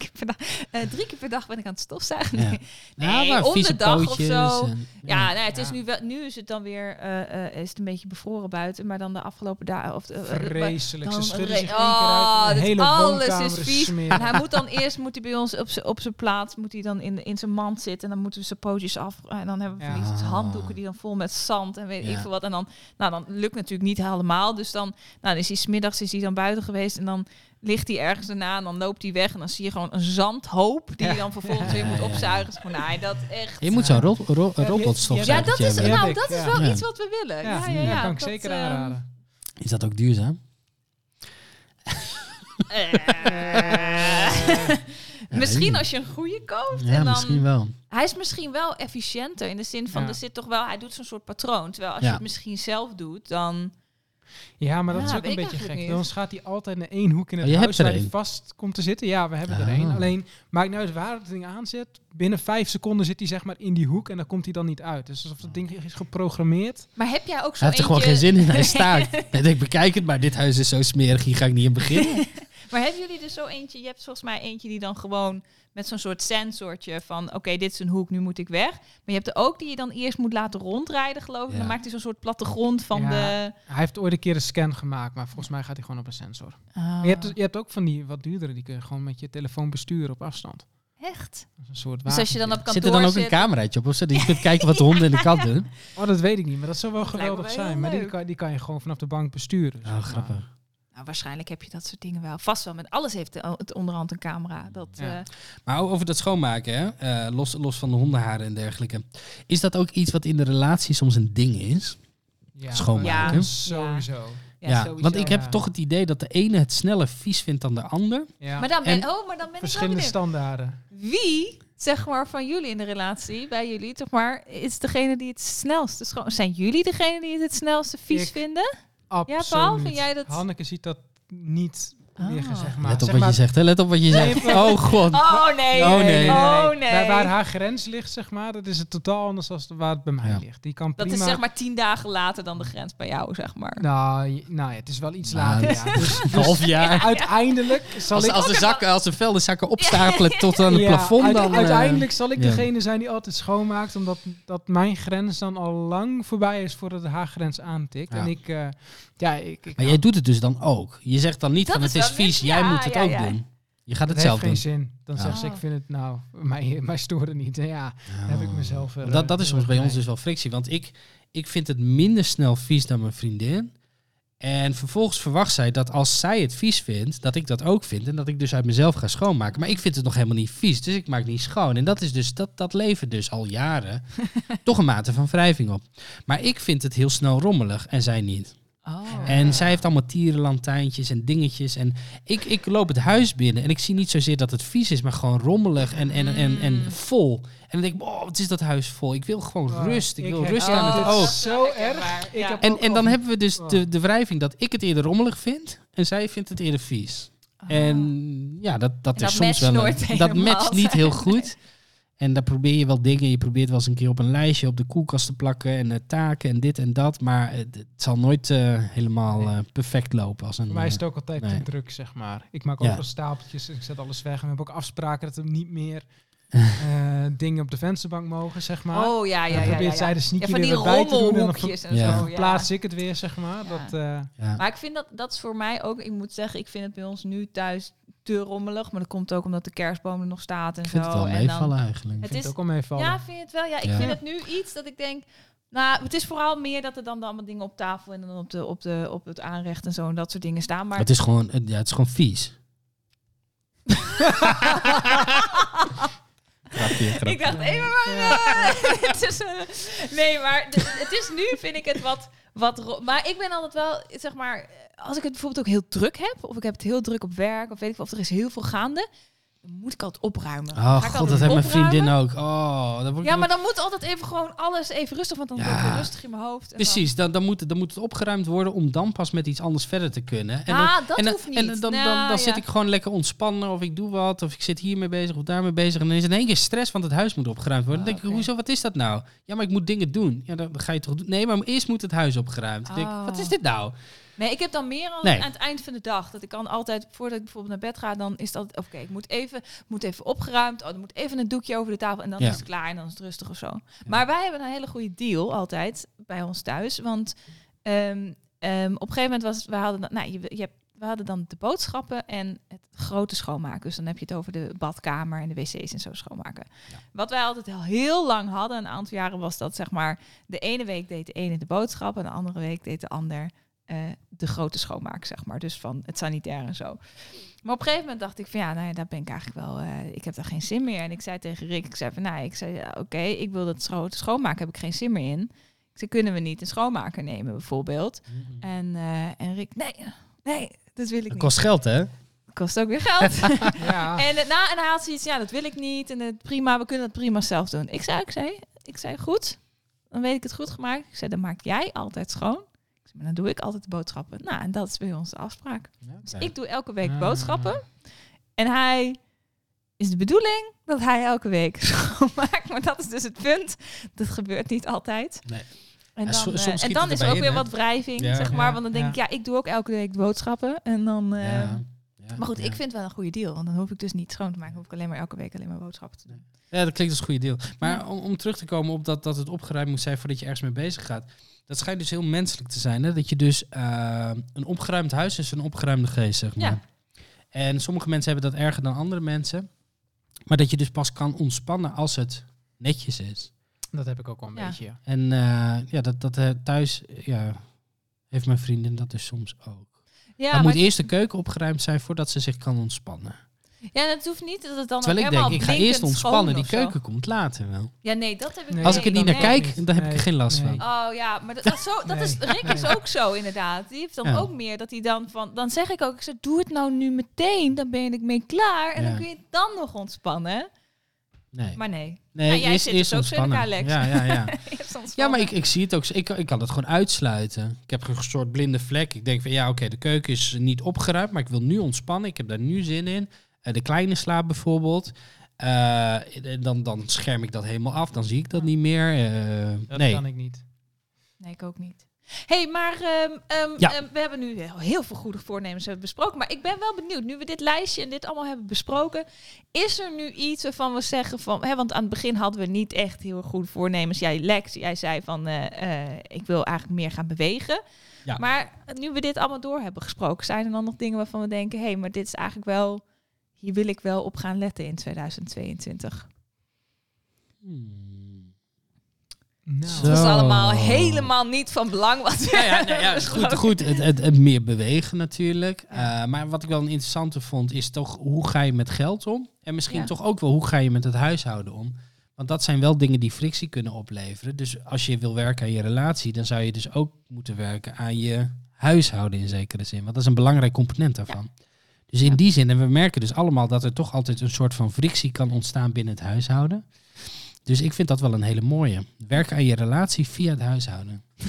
Eén keer per dag. Eh, drie keer per dag ben ik aan het stofzuigen. Ja. [laughs] Nee, Ja, nee maar om vieze de dag of zo. en- Ja, nee, het is nu wel. Nu is het dan weer, eh, eh, is het een beetje bevroren buiten, maar dan de afgelopen dagen of eh, Vreselijk. Ze schudden zich uit. Oh, hele alles is vies. En hij moet dan eerst moet hij bij ons op zijn op zijn plaats, moet hij dan in, in zijn mand zitten en dan moeten we zijn pootjes af en dan hebben we van Ja. die handdoeken die dan vol met zand en weet ik veel wat en dan nou dan lukt natuurlijk niet helemaal, dus dan nou dan is hij smiddags is hij dan buiten geweest en dan ligt hij ergens daarna en dan loopt hij weg en dan zie je gewoon een zandhoop die Ja. je dan vervolgens weer moet opzuigen. Gewoon, nee, dat echt. Je moet zo'n ro ro Ja, dat is, nou, dat is wel Ja. iets wat we willen. Ja, ja, Ja, ja. kan ik dat, zeker ehm, aanraden. Is dat ook duurzaam? eh, [laughs] misschien als je een goede koopt. Ja, en dan, misschien wel. Hij is misschien wel efficiënter in de zin van Ja. er zit toch wel, hij doet zo'n soort patroon. Terwijl als Ja. je het misschien zelf doet, dan. Ja, maar dat Ja, is ook een ik beetje gek. niet. Dan gaat hij altijd naar één hoek in het Oh, je huis waar hij vast komt te zitten. Ja, we hebben er één. Alleen, maakt nou uit waar het ding aanzet. Binnen vijf seconden zit hij zeg maar in die hoek en dan komt hij dan niet uit. Dus alsof het ding is geprogrammeerd. Maar heb jij ook zo Hij heeft er gewoon geen zin in. Hij staat. [laughs] Hij denkt, bekijk het maar. Dit huis is zo smerig. Hier ga ik niet in beginnen. [laughs] Maar hebben jullie er zo eentje? Je hebt volgens mij eentje die dan gewoon met zo'n soort sensortje van oké, dit is een hoek, nu moet ik weg. Maar je hebt er ook die je dan eerst moet laten rondrijden, geloof ik. Ja. Dan maakt hij zo'n soort plattegrond van Ja. de. Hij heeft ooit een keer een scan gemaakt, maar volgens mij gaat hij gewoon op een sensor. Oh, je, hebt, je hebt ook van die wat duurdere, die kun je gewoon met je telefoon besturen op afstand. echt. Een soort Dus als je dan op kantoor Zit er dan ook een cameraatje op? Of zo? Dat je [laughs] kunt kijken wat de honden en de kat doen? Oh, dat weet ik niet, maar dat zou wel Dat geweldig zijn. Maar die kan, die kan je gewoon vanaf de bank besturen. Oh, grappig. Nou, waarschijnlijk heb je dat soort dingen wel. Vast wel. Met alles heeft de- het onderhand een camera. Dat, Ja. eh, Maar over dat schoonmaken, hè? eh, los, los van de hondenharen en dergelijke. Is dat ook iets wat in de relatie soms een ding is? Ja, Schoonmaken. Ja, sowieso. ja, sowieso. want ik heb ja. toch het idee dat de ene het sneller vies vindt dan de ander. Ja. Maar dan ben, En oh, maar dan ben Verschillende standaarden. Wie, zeg maar, van jullie in de relatie, bij jullie, toch maar, is degene die het snelste schoon... Zijn jullie degene die het het snelste vies Ik. vinden? Absoluut. Paul, vind jij dat- Hanneke ziet dat niet. Liggen, zeg maar. Let op Zeg wat maar, je zegt, hè? Let op wat je Nee, zegt. Oh god. Oh nee. Oh, nee. Oh nee. waar haar grens ligt, zeg maar, dat is het totaal anders dan waar het bij mij Ja. ligt. Die kan Dat prima... is zeg maar tien dagen later dan de grens bij jou, zeg maar. Nou, nou ja, het is wel iets Nou, later, dat- ja. Dus, Een half jaar. uiteindelijk zal Als, ik... als, de zakken, als de veldenzakken [laughs] opstapelen tot aan het Ja, plafond, dan... eh, uiteindelijk zal ik ja. degene zijn die altijd schoonmaakt, omdat dat mijn grens dan al lang voorbij is voordat haar grens aantikt. Ja. En ik, eh, ja, ik, ik Maar jij doet het dus dan ook. Je zegt dan niet Dat van het is vies, jij ja, moet het ja, ook ja. doen. Je gaat dat het zelf heeft doen. geen zin. Dan Ja. zegt ze, ik vind het nou, mij, [laughs] mij storen niet. En ja, dan heb ik mezelf... er, Want Dat, dat eh, is soms bij ons dus wel frictie. Want ik, ik vind het minder snel vies dan mijn vriendin. En vervolgens verwacht zij dat als zij het vies vindt, dat ik dat ook vind. En dat ik dus uit mezelf ga schoonmaken. Maar ik vind het nog helemaal niet vies. Dus ik maak niet schoon. En dat is dus, dat, dat levert dus al jaren [laughs] toch een mate van wrijving op. Maar ik vind het heel snel rommelig en zij niet. Oh. En zij heeft allemaal tierenlantijntjes en dingetjes. En ik, ik loop het huis binnen en ik zie niet zozeer dat het vies is, maar gewoon rommelig en, en, en, en Mm. vol. En dan denk ik, oh, wat is dat huis vol? Ik wil gewoon Oh, rust. Ik, wil heb- rust oh, aan het oog. is zo erg. Ik ja. heb En, en dan hebben we dus Oh. de, de wrijving dat ik het eerder rommelig vind en zij vindt het eerder vies. En ja, dat, dat En is dat soms wel... een- dat matcht niet heel goed. [laughs] En daar probeer je wel dingen. Je probeert wel eens een keer op een lijstje op de koelkast te plakken. En eh, taken en dit en dat. Maar het, het zal nooit eh, helemaal Nee. eh, perfect lopen. Als een, Voor mij is eh, het ook altijd nee. te druk, zeg maar. Ik maak Ja. ook wel stapeltjes en ik zet alles weg. En we hebben ook afspraken dat er niet meer [laughs] eh, dingen op de vensterbank mogen, zeg maar. Oh ja, ja, ja. ja, probeert ja. zij de Ja, sneaker van die weer bij te doen. En dan Ja. zo. Ja. plaats ik het weer, zeg maar. Ja. Dat, eh, ja. Maar ik vind dat, dat is voor mij ook, ik moet zeggen, ik vind het bij ons nu thuis te rommelig. Maar dat komt ook omdat de kerstboom er nog staat en Ik vind zo. het wel en dan, meevallen eigenlijk. Het vind is, ook al meevallen. ja, vind je het wel? Ja, ik Ja. vind het nu iets dat ik denk... Nou, het is vooral meer dat er dan allemaal dingen op tafel en dan op, de, op, de, op het aanrecht en zo en dat soort dingen staan. Maar Het is gewoon, het- ja, het is gewoon vies. Grapje, [laughs] grapje. Ik dacht even maar... [laughs] het is, eh, nee, maar het is nu, vind ik het wat... wat maar ik ben altijd wel, zeg maar... Als ik het bijvoorbeeld ook heel druk heb... of ik heb het heel druk op werk... of weet ik of er is heel veel gaande... dan moet ik altijd opruimen. Oh ik god, dat heeft mijn opruimen. vriendin ook. Oh, dan ik Ja, maar dan moet altijd even gewoon alles even rustig... want dan Ja. wordt het rustig in mijn hoofd. en dan- Precies, dan, dan, moet, het- dan moet het opgeruimd worden om dan pas met iets anders verder te kunnen. En dan, ah, dat en dan, hoeft niet. en dan, dan, Nou, dan zit ik gewoon lekker ontspannen of ik doe wat of ik zit hiermee bezig of daarmee bezig. En dan is het in één keer stress, want het huis moet opgeruimd worden. dan denk ik, Ah, hoezo, wat is dat nou? Ja, maar ik moet dingen doen. Ja, dan, dan ga je toch doen. Nee, maar eerst moet het huis opgeruimd. Dan ik, Oh. wat is dit nou? Nee, ik heb dan meer al Nee. aan het eind van de dag. Dat ik kan altijd, voordat ik bijvoorbeeld naar bed ga, dan is dat oké. ik moet even, moet even opgeruimd. Oh, er moet even een doekje over de tafel en dan Ja. is het klaar en dan is het rustig of zo. Maar wij hebben een hele goede deal altijd bij ons thuis, want ehm, ehm, op een gegeven moment was, we hadden, dan- nou, je, je hebt, we hadden dan de boodschappen en het grote schoonmaken. Dus dan heb je het over de badkamer en de wc's en zo schoonmaken. Wat wij altijd al heel lang hadden, een aantal jaren, was dat zeg maar de ene week deed de ene de boodschappen en de andere week deed de ander eh, de grote schoonmaak, zeg maar. Dus van het sanitair en zo. Maar op een gegeven moment dacht ik van ja, nou ja, daar ben ik eigenlijk wel, eh, ik heb daar geen zin meer. En ik zei tegen Rick, ik zei van nou, ik zei ja, oké, ik wil dat grote schoonmaken, heb ik geen zin meer in. Ik zei, kunnen we niet een schoonmaker nemen bijvoorbeeld? En, eh, en Rick, nee, nee, dat wil ik Dat niet. kost geld, hè? Kost ook weer geld. [laughs] ja. En, na, en hij had zoiets, ja, dat wil ik niet. En het prima, we kunnen het prima zelf doen. Ik zei, ik zei, ik zei, goed. Dan weet ik het goed gemaakt. Ik zei, dan maak jij altijd schoon. Maar dan doe ik altijd de boodschappen. Nou, en dat is bij ons de afspraak. Dus ik doe elke week Ah. boodschappen. En hij is de bedoeling dat hij elke week [laughs] schoonmaakt. Maar dat is dus het punt. Dat gebeurt niet altijd. Nee. En dan, eh, en dan is er ook in, weer wat wrijving, Ja. zeg maar. Ja, Want dan denk ik, ja, ik doe ook elke week boodschappen. En dan... eh, maar goed, ik vind het wel een goede deal. Want dan hoef ik dus niet schoon te maken. Hoef ik alleen maar elke week alleen maar boodschappen te doen. Ja, dat klinkt als een goede deal. Maar om, om terug te komen op dat, dat het opgeruimd moet zijn voordat je ergens mee bezig gaat. Dat schijnt dus heel menselijk te zijn. Hè? Dat je dus eh, een opgeruimd huis is een opgeruimde geest, zeg maar. Ja. En sommige mensen hebben dat erger dan andere mensen. Maar dat je dus pas kan ontspannen als het netjes is. Dat heb ik ook wel een Ja. beetje, ja. En eh, ja, dat, dat eh, thuis ja, heeft mijn vriendin dat dus soms ook. Ja, dan moet eerst de keuken opgeruimd zijn voordat ze zich kan ontspannen. Ja, het hoeft niet dat het dan Terwijl ook ik denk, helemaal ik ga eerst ontspannen. Die keuken komt later wel. Ja, nee, dat heb ik Nee, Als ik er niet naar nee. kijk, dan heb ik er geen last nee. van. Oh ja, maar dat, dat, is zo, dat is. Rick is ook zo inderdaad. Die heeft dan Ja. ook meer dat hij dan van... Dan zeg ik ook, ik zeg, doe het nou nu meteen. Dan ben ik mee klaar. En Ja. dan kun je het dan nog ontspannen. Nee. Maar nee. Nee, Nou, jij eerst, zit eerst dus ook zo in ontspannen. elkaar, Lex. Ja, ja, ja. [laughs] Ja, maar ik, ik zie het ook. Ik, ik kan het gewoon uitsluiten. Ik heb een soort blinde vlek. Ik denk van ja, oké, de keuken is niet opgeruimd, maar ik wil nu ontspannen. Ik heb daar nu zin in. Eh, de kleine slaap bijvoorbeeld. Eh, dan, dan scherm ik dat helemaal af, dan zie ik dat niet meer. Eh, Dat nee. kan ik niet. Nee, ik ook niet. hey, maar ehm, ehm, Ja. ehm, we hebben nu heel, veel goede voornemens hebben besproken. Maar ik ben wel benieuwd, nu we dit lijstje en dit allemaal hebben besproken, is er nu iets waarvan we zeggen van, hè, want aan het begin hadden we niet echt heel goede voornemens. Jij Lex, jij zei van, eh, eh, ik wil eigenlijk meer gaan bewegen. Ja. Maar nu we dit allemaal door hebben gesproken, zijn er dan nog dingen waarvan we denken, hé, hey, maar dit is eigenlijk wel, hier wil ik wel op gaan letten in 2022. Hmm. Nou. Dat is allemaal helemaal niet van belang wat Ja, ja, nou ja, [laughs] goed, goed. Het, het, het meer bewegen natuurlijk. Eh, maar wat ik wel een interessante vond, is toch hoe ga je met geld om? En misschien Ja. toch ook wel hoe ga je met het huishouden om? Want dat zijn wel dingen die frictie kunnen opleveren. Dus als je wil werken aan je relatie, dan zou je dus ook moeten werken aan je huishouden in zekere zin. Want dat is een belangrijk component daarvan. Dus in Ja. die zin, en we merken dus allemaal dat er toch altijd een soort van frictie kan ontstaan binnen het huishouden. Dus ik vind dat wel een hele mooie. Werken aan je relatie via het huishouden. [laughs]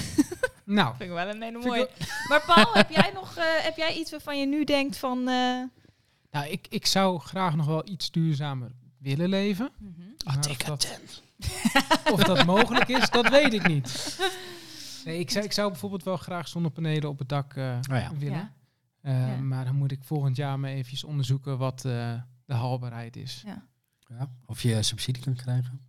nou, Vind ik wel een hele mooie. [laughs] Maar Paul, heb jij nog eh, heb jij iets waarvan je nu denkt van... eh, nou ik, ik zou graag nog wel iets duurzamer willen leven. Maar of, dat, [laughs] of dat mogelijk is, dat weet ik niet. Nee, ik, zou, ik zou bijvoorbeeld wel graag zonnepanelen op het dak eh, Oh ja. willen. Ja. Eh, Ja. Maar dan moet ik volgend jaar maar eventjes onderzoeken wat eh, de haalbaarheid is. Ja, of je subsidie kan krijgen.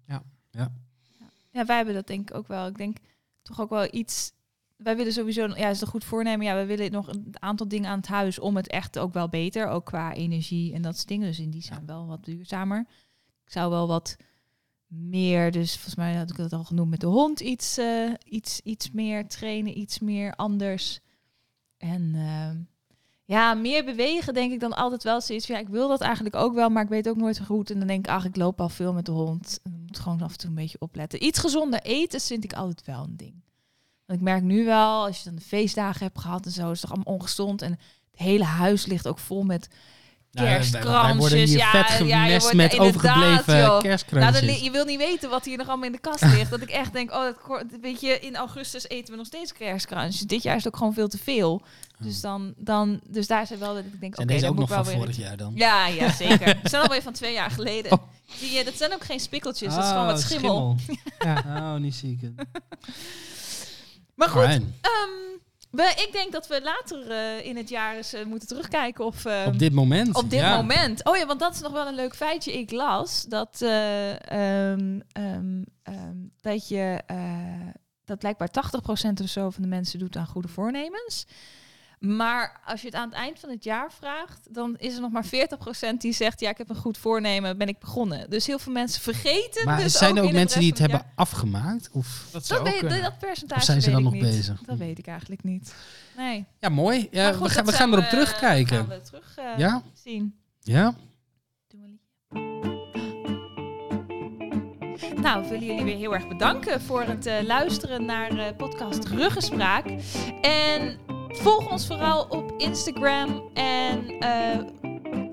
Ja, wij hebben dat denk ik ook wel. Ik denk toch ook wel iets... Wij willen sowieso... Ja, is het een goed voornemen. Ja, we willen nog een aantal dingen aan het huis om het echt ook wel beter. Ook qua energie en dat soort dingen. Dus in die zijn wel wat duurzamer. Ik zou wel wat meer... Dus volgens mij had ik dat al genoemd met de hond. Iets, eh, iets, iets meer trainen, iets meer anders. En... ehm, ja, meer bewegen denk ik dan altijd wel zoiets. Ja, ik wil dat eigenlijk ook wel, maar ik weet ook nooit zo goed. En dan denk ik, ach, ik loop al veel met de hond. En moet gewoon af en toe een beetje opletten. Iets gezonder eten vind ik altijd wel een ding. Want ik merk nu wel, als je dan de feestdagen hebt gehad en zo, is het toch allemaal ongezond. En het hele huis ligt ook vol met kerstkransjes. Wij worden hier ja, vet ja, je gemest wordt- met inderdaad, overgebleven joh. Nou, kerstkransjes. je wil niet weten wat hier nog allemaal in de kast ligt. dat ik echt denk, oh, dat, weet je, in augustus eten we nog steeds kerstkransjes. Dit jaar is het ook gewoon veel te veel. Dus, dan, dan, dus daar zijn wel dat ik denk, oké, deze dan ook moet nog van wel weer vorig jaar dan? Ja, ja, zeker. [laughs] Ze zijn alweer van twee jaar geleden. Oh. Die, eh, dat zijn ook geen spikkeltjes, dat is gewoon Oh, wat schimmel. [laughs] Ja. Oh, niet ziek. Maar goed. We, ik denk dat we later eh, in het jaar eens eh, moeten terugkijken of... ehm, Op dit moment. op dit ja. moment. Oh ja, want dat is nog wel een leuk feitje. Ik las dat, eh, ehm, ehm, dat je dat blijkbaar 80% of zo van de mensen doet aan goede voornemens. Maar als je het aan het eind van het jaar vraagt, dan is er nog maar 40% die zegt: Ja, ik heb een goed voornemen, ben ik begonnen. Dus heel veel mensen vergeten. Maar dus zijn er ook mensen die het hebben afgemaakt? Of, Dat Dat, weet, kunnen. dat percentage Of zijn ze weet dan ik nog niet. bezig? Dat weet ik eigenlijk niet. Nee. ja, mooi. Ja, goed, we gaan, we gaan erop terugkijken. Gaan we terug eh, Ja? zien. Ja? Nou, we willen jullie weer heel erg bedanken voor het eh, luisteren naar eh, podcast Ruggespraak. En volg ons vooral op Instagram en eh,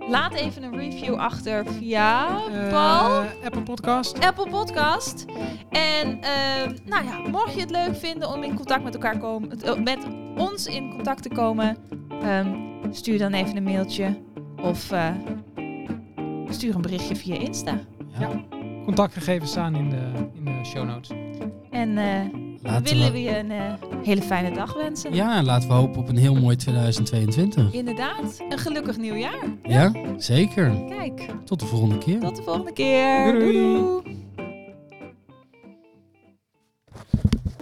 laat even een review achter via Paul. Apple Podcast. Apple Podcast. En eh, nou ja, mocht je het leuk vinden om in contact met elkaar komen, eh, met ons in contact te komen, ehm, stuur dan even een mailtje of stuur een berichtje via Insta. ja. Contactgegevens staan in de, in de show notes. En Laten willen we, je een eh, hele fijne dag wensen. ja, laten we hopen op een heel mooi 2022. Inderdaad, een gelukkig nieuwjaar. Ja, zeker. Kijk, Tot de volgende keer. tot de volgende keer. Doei, doei. doei.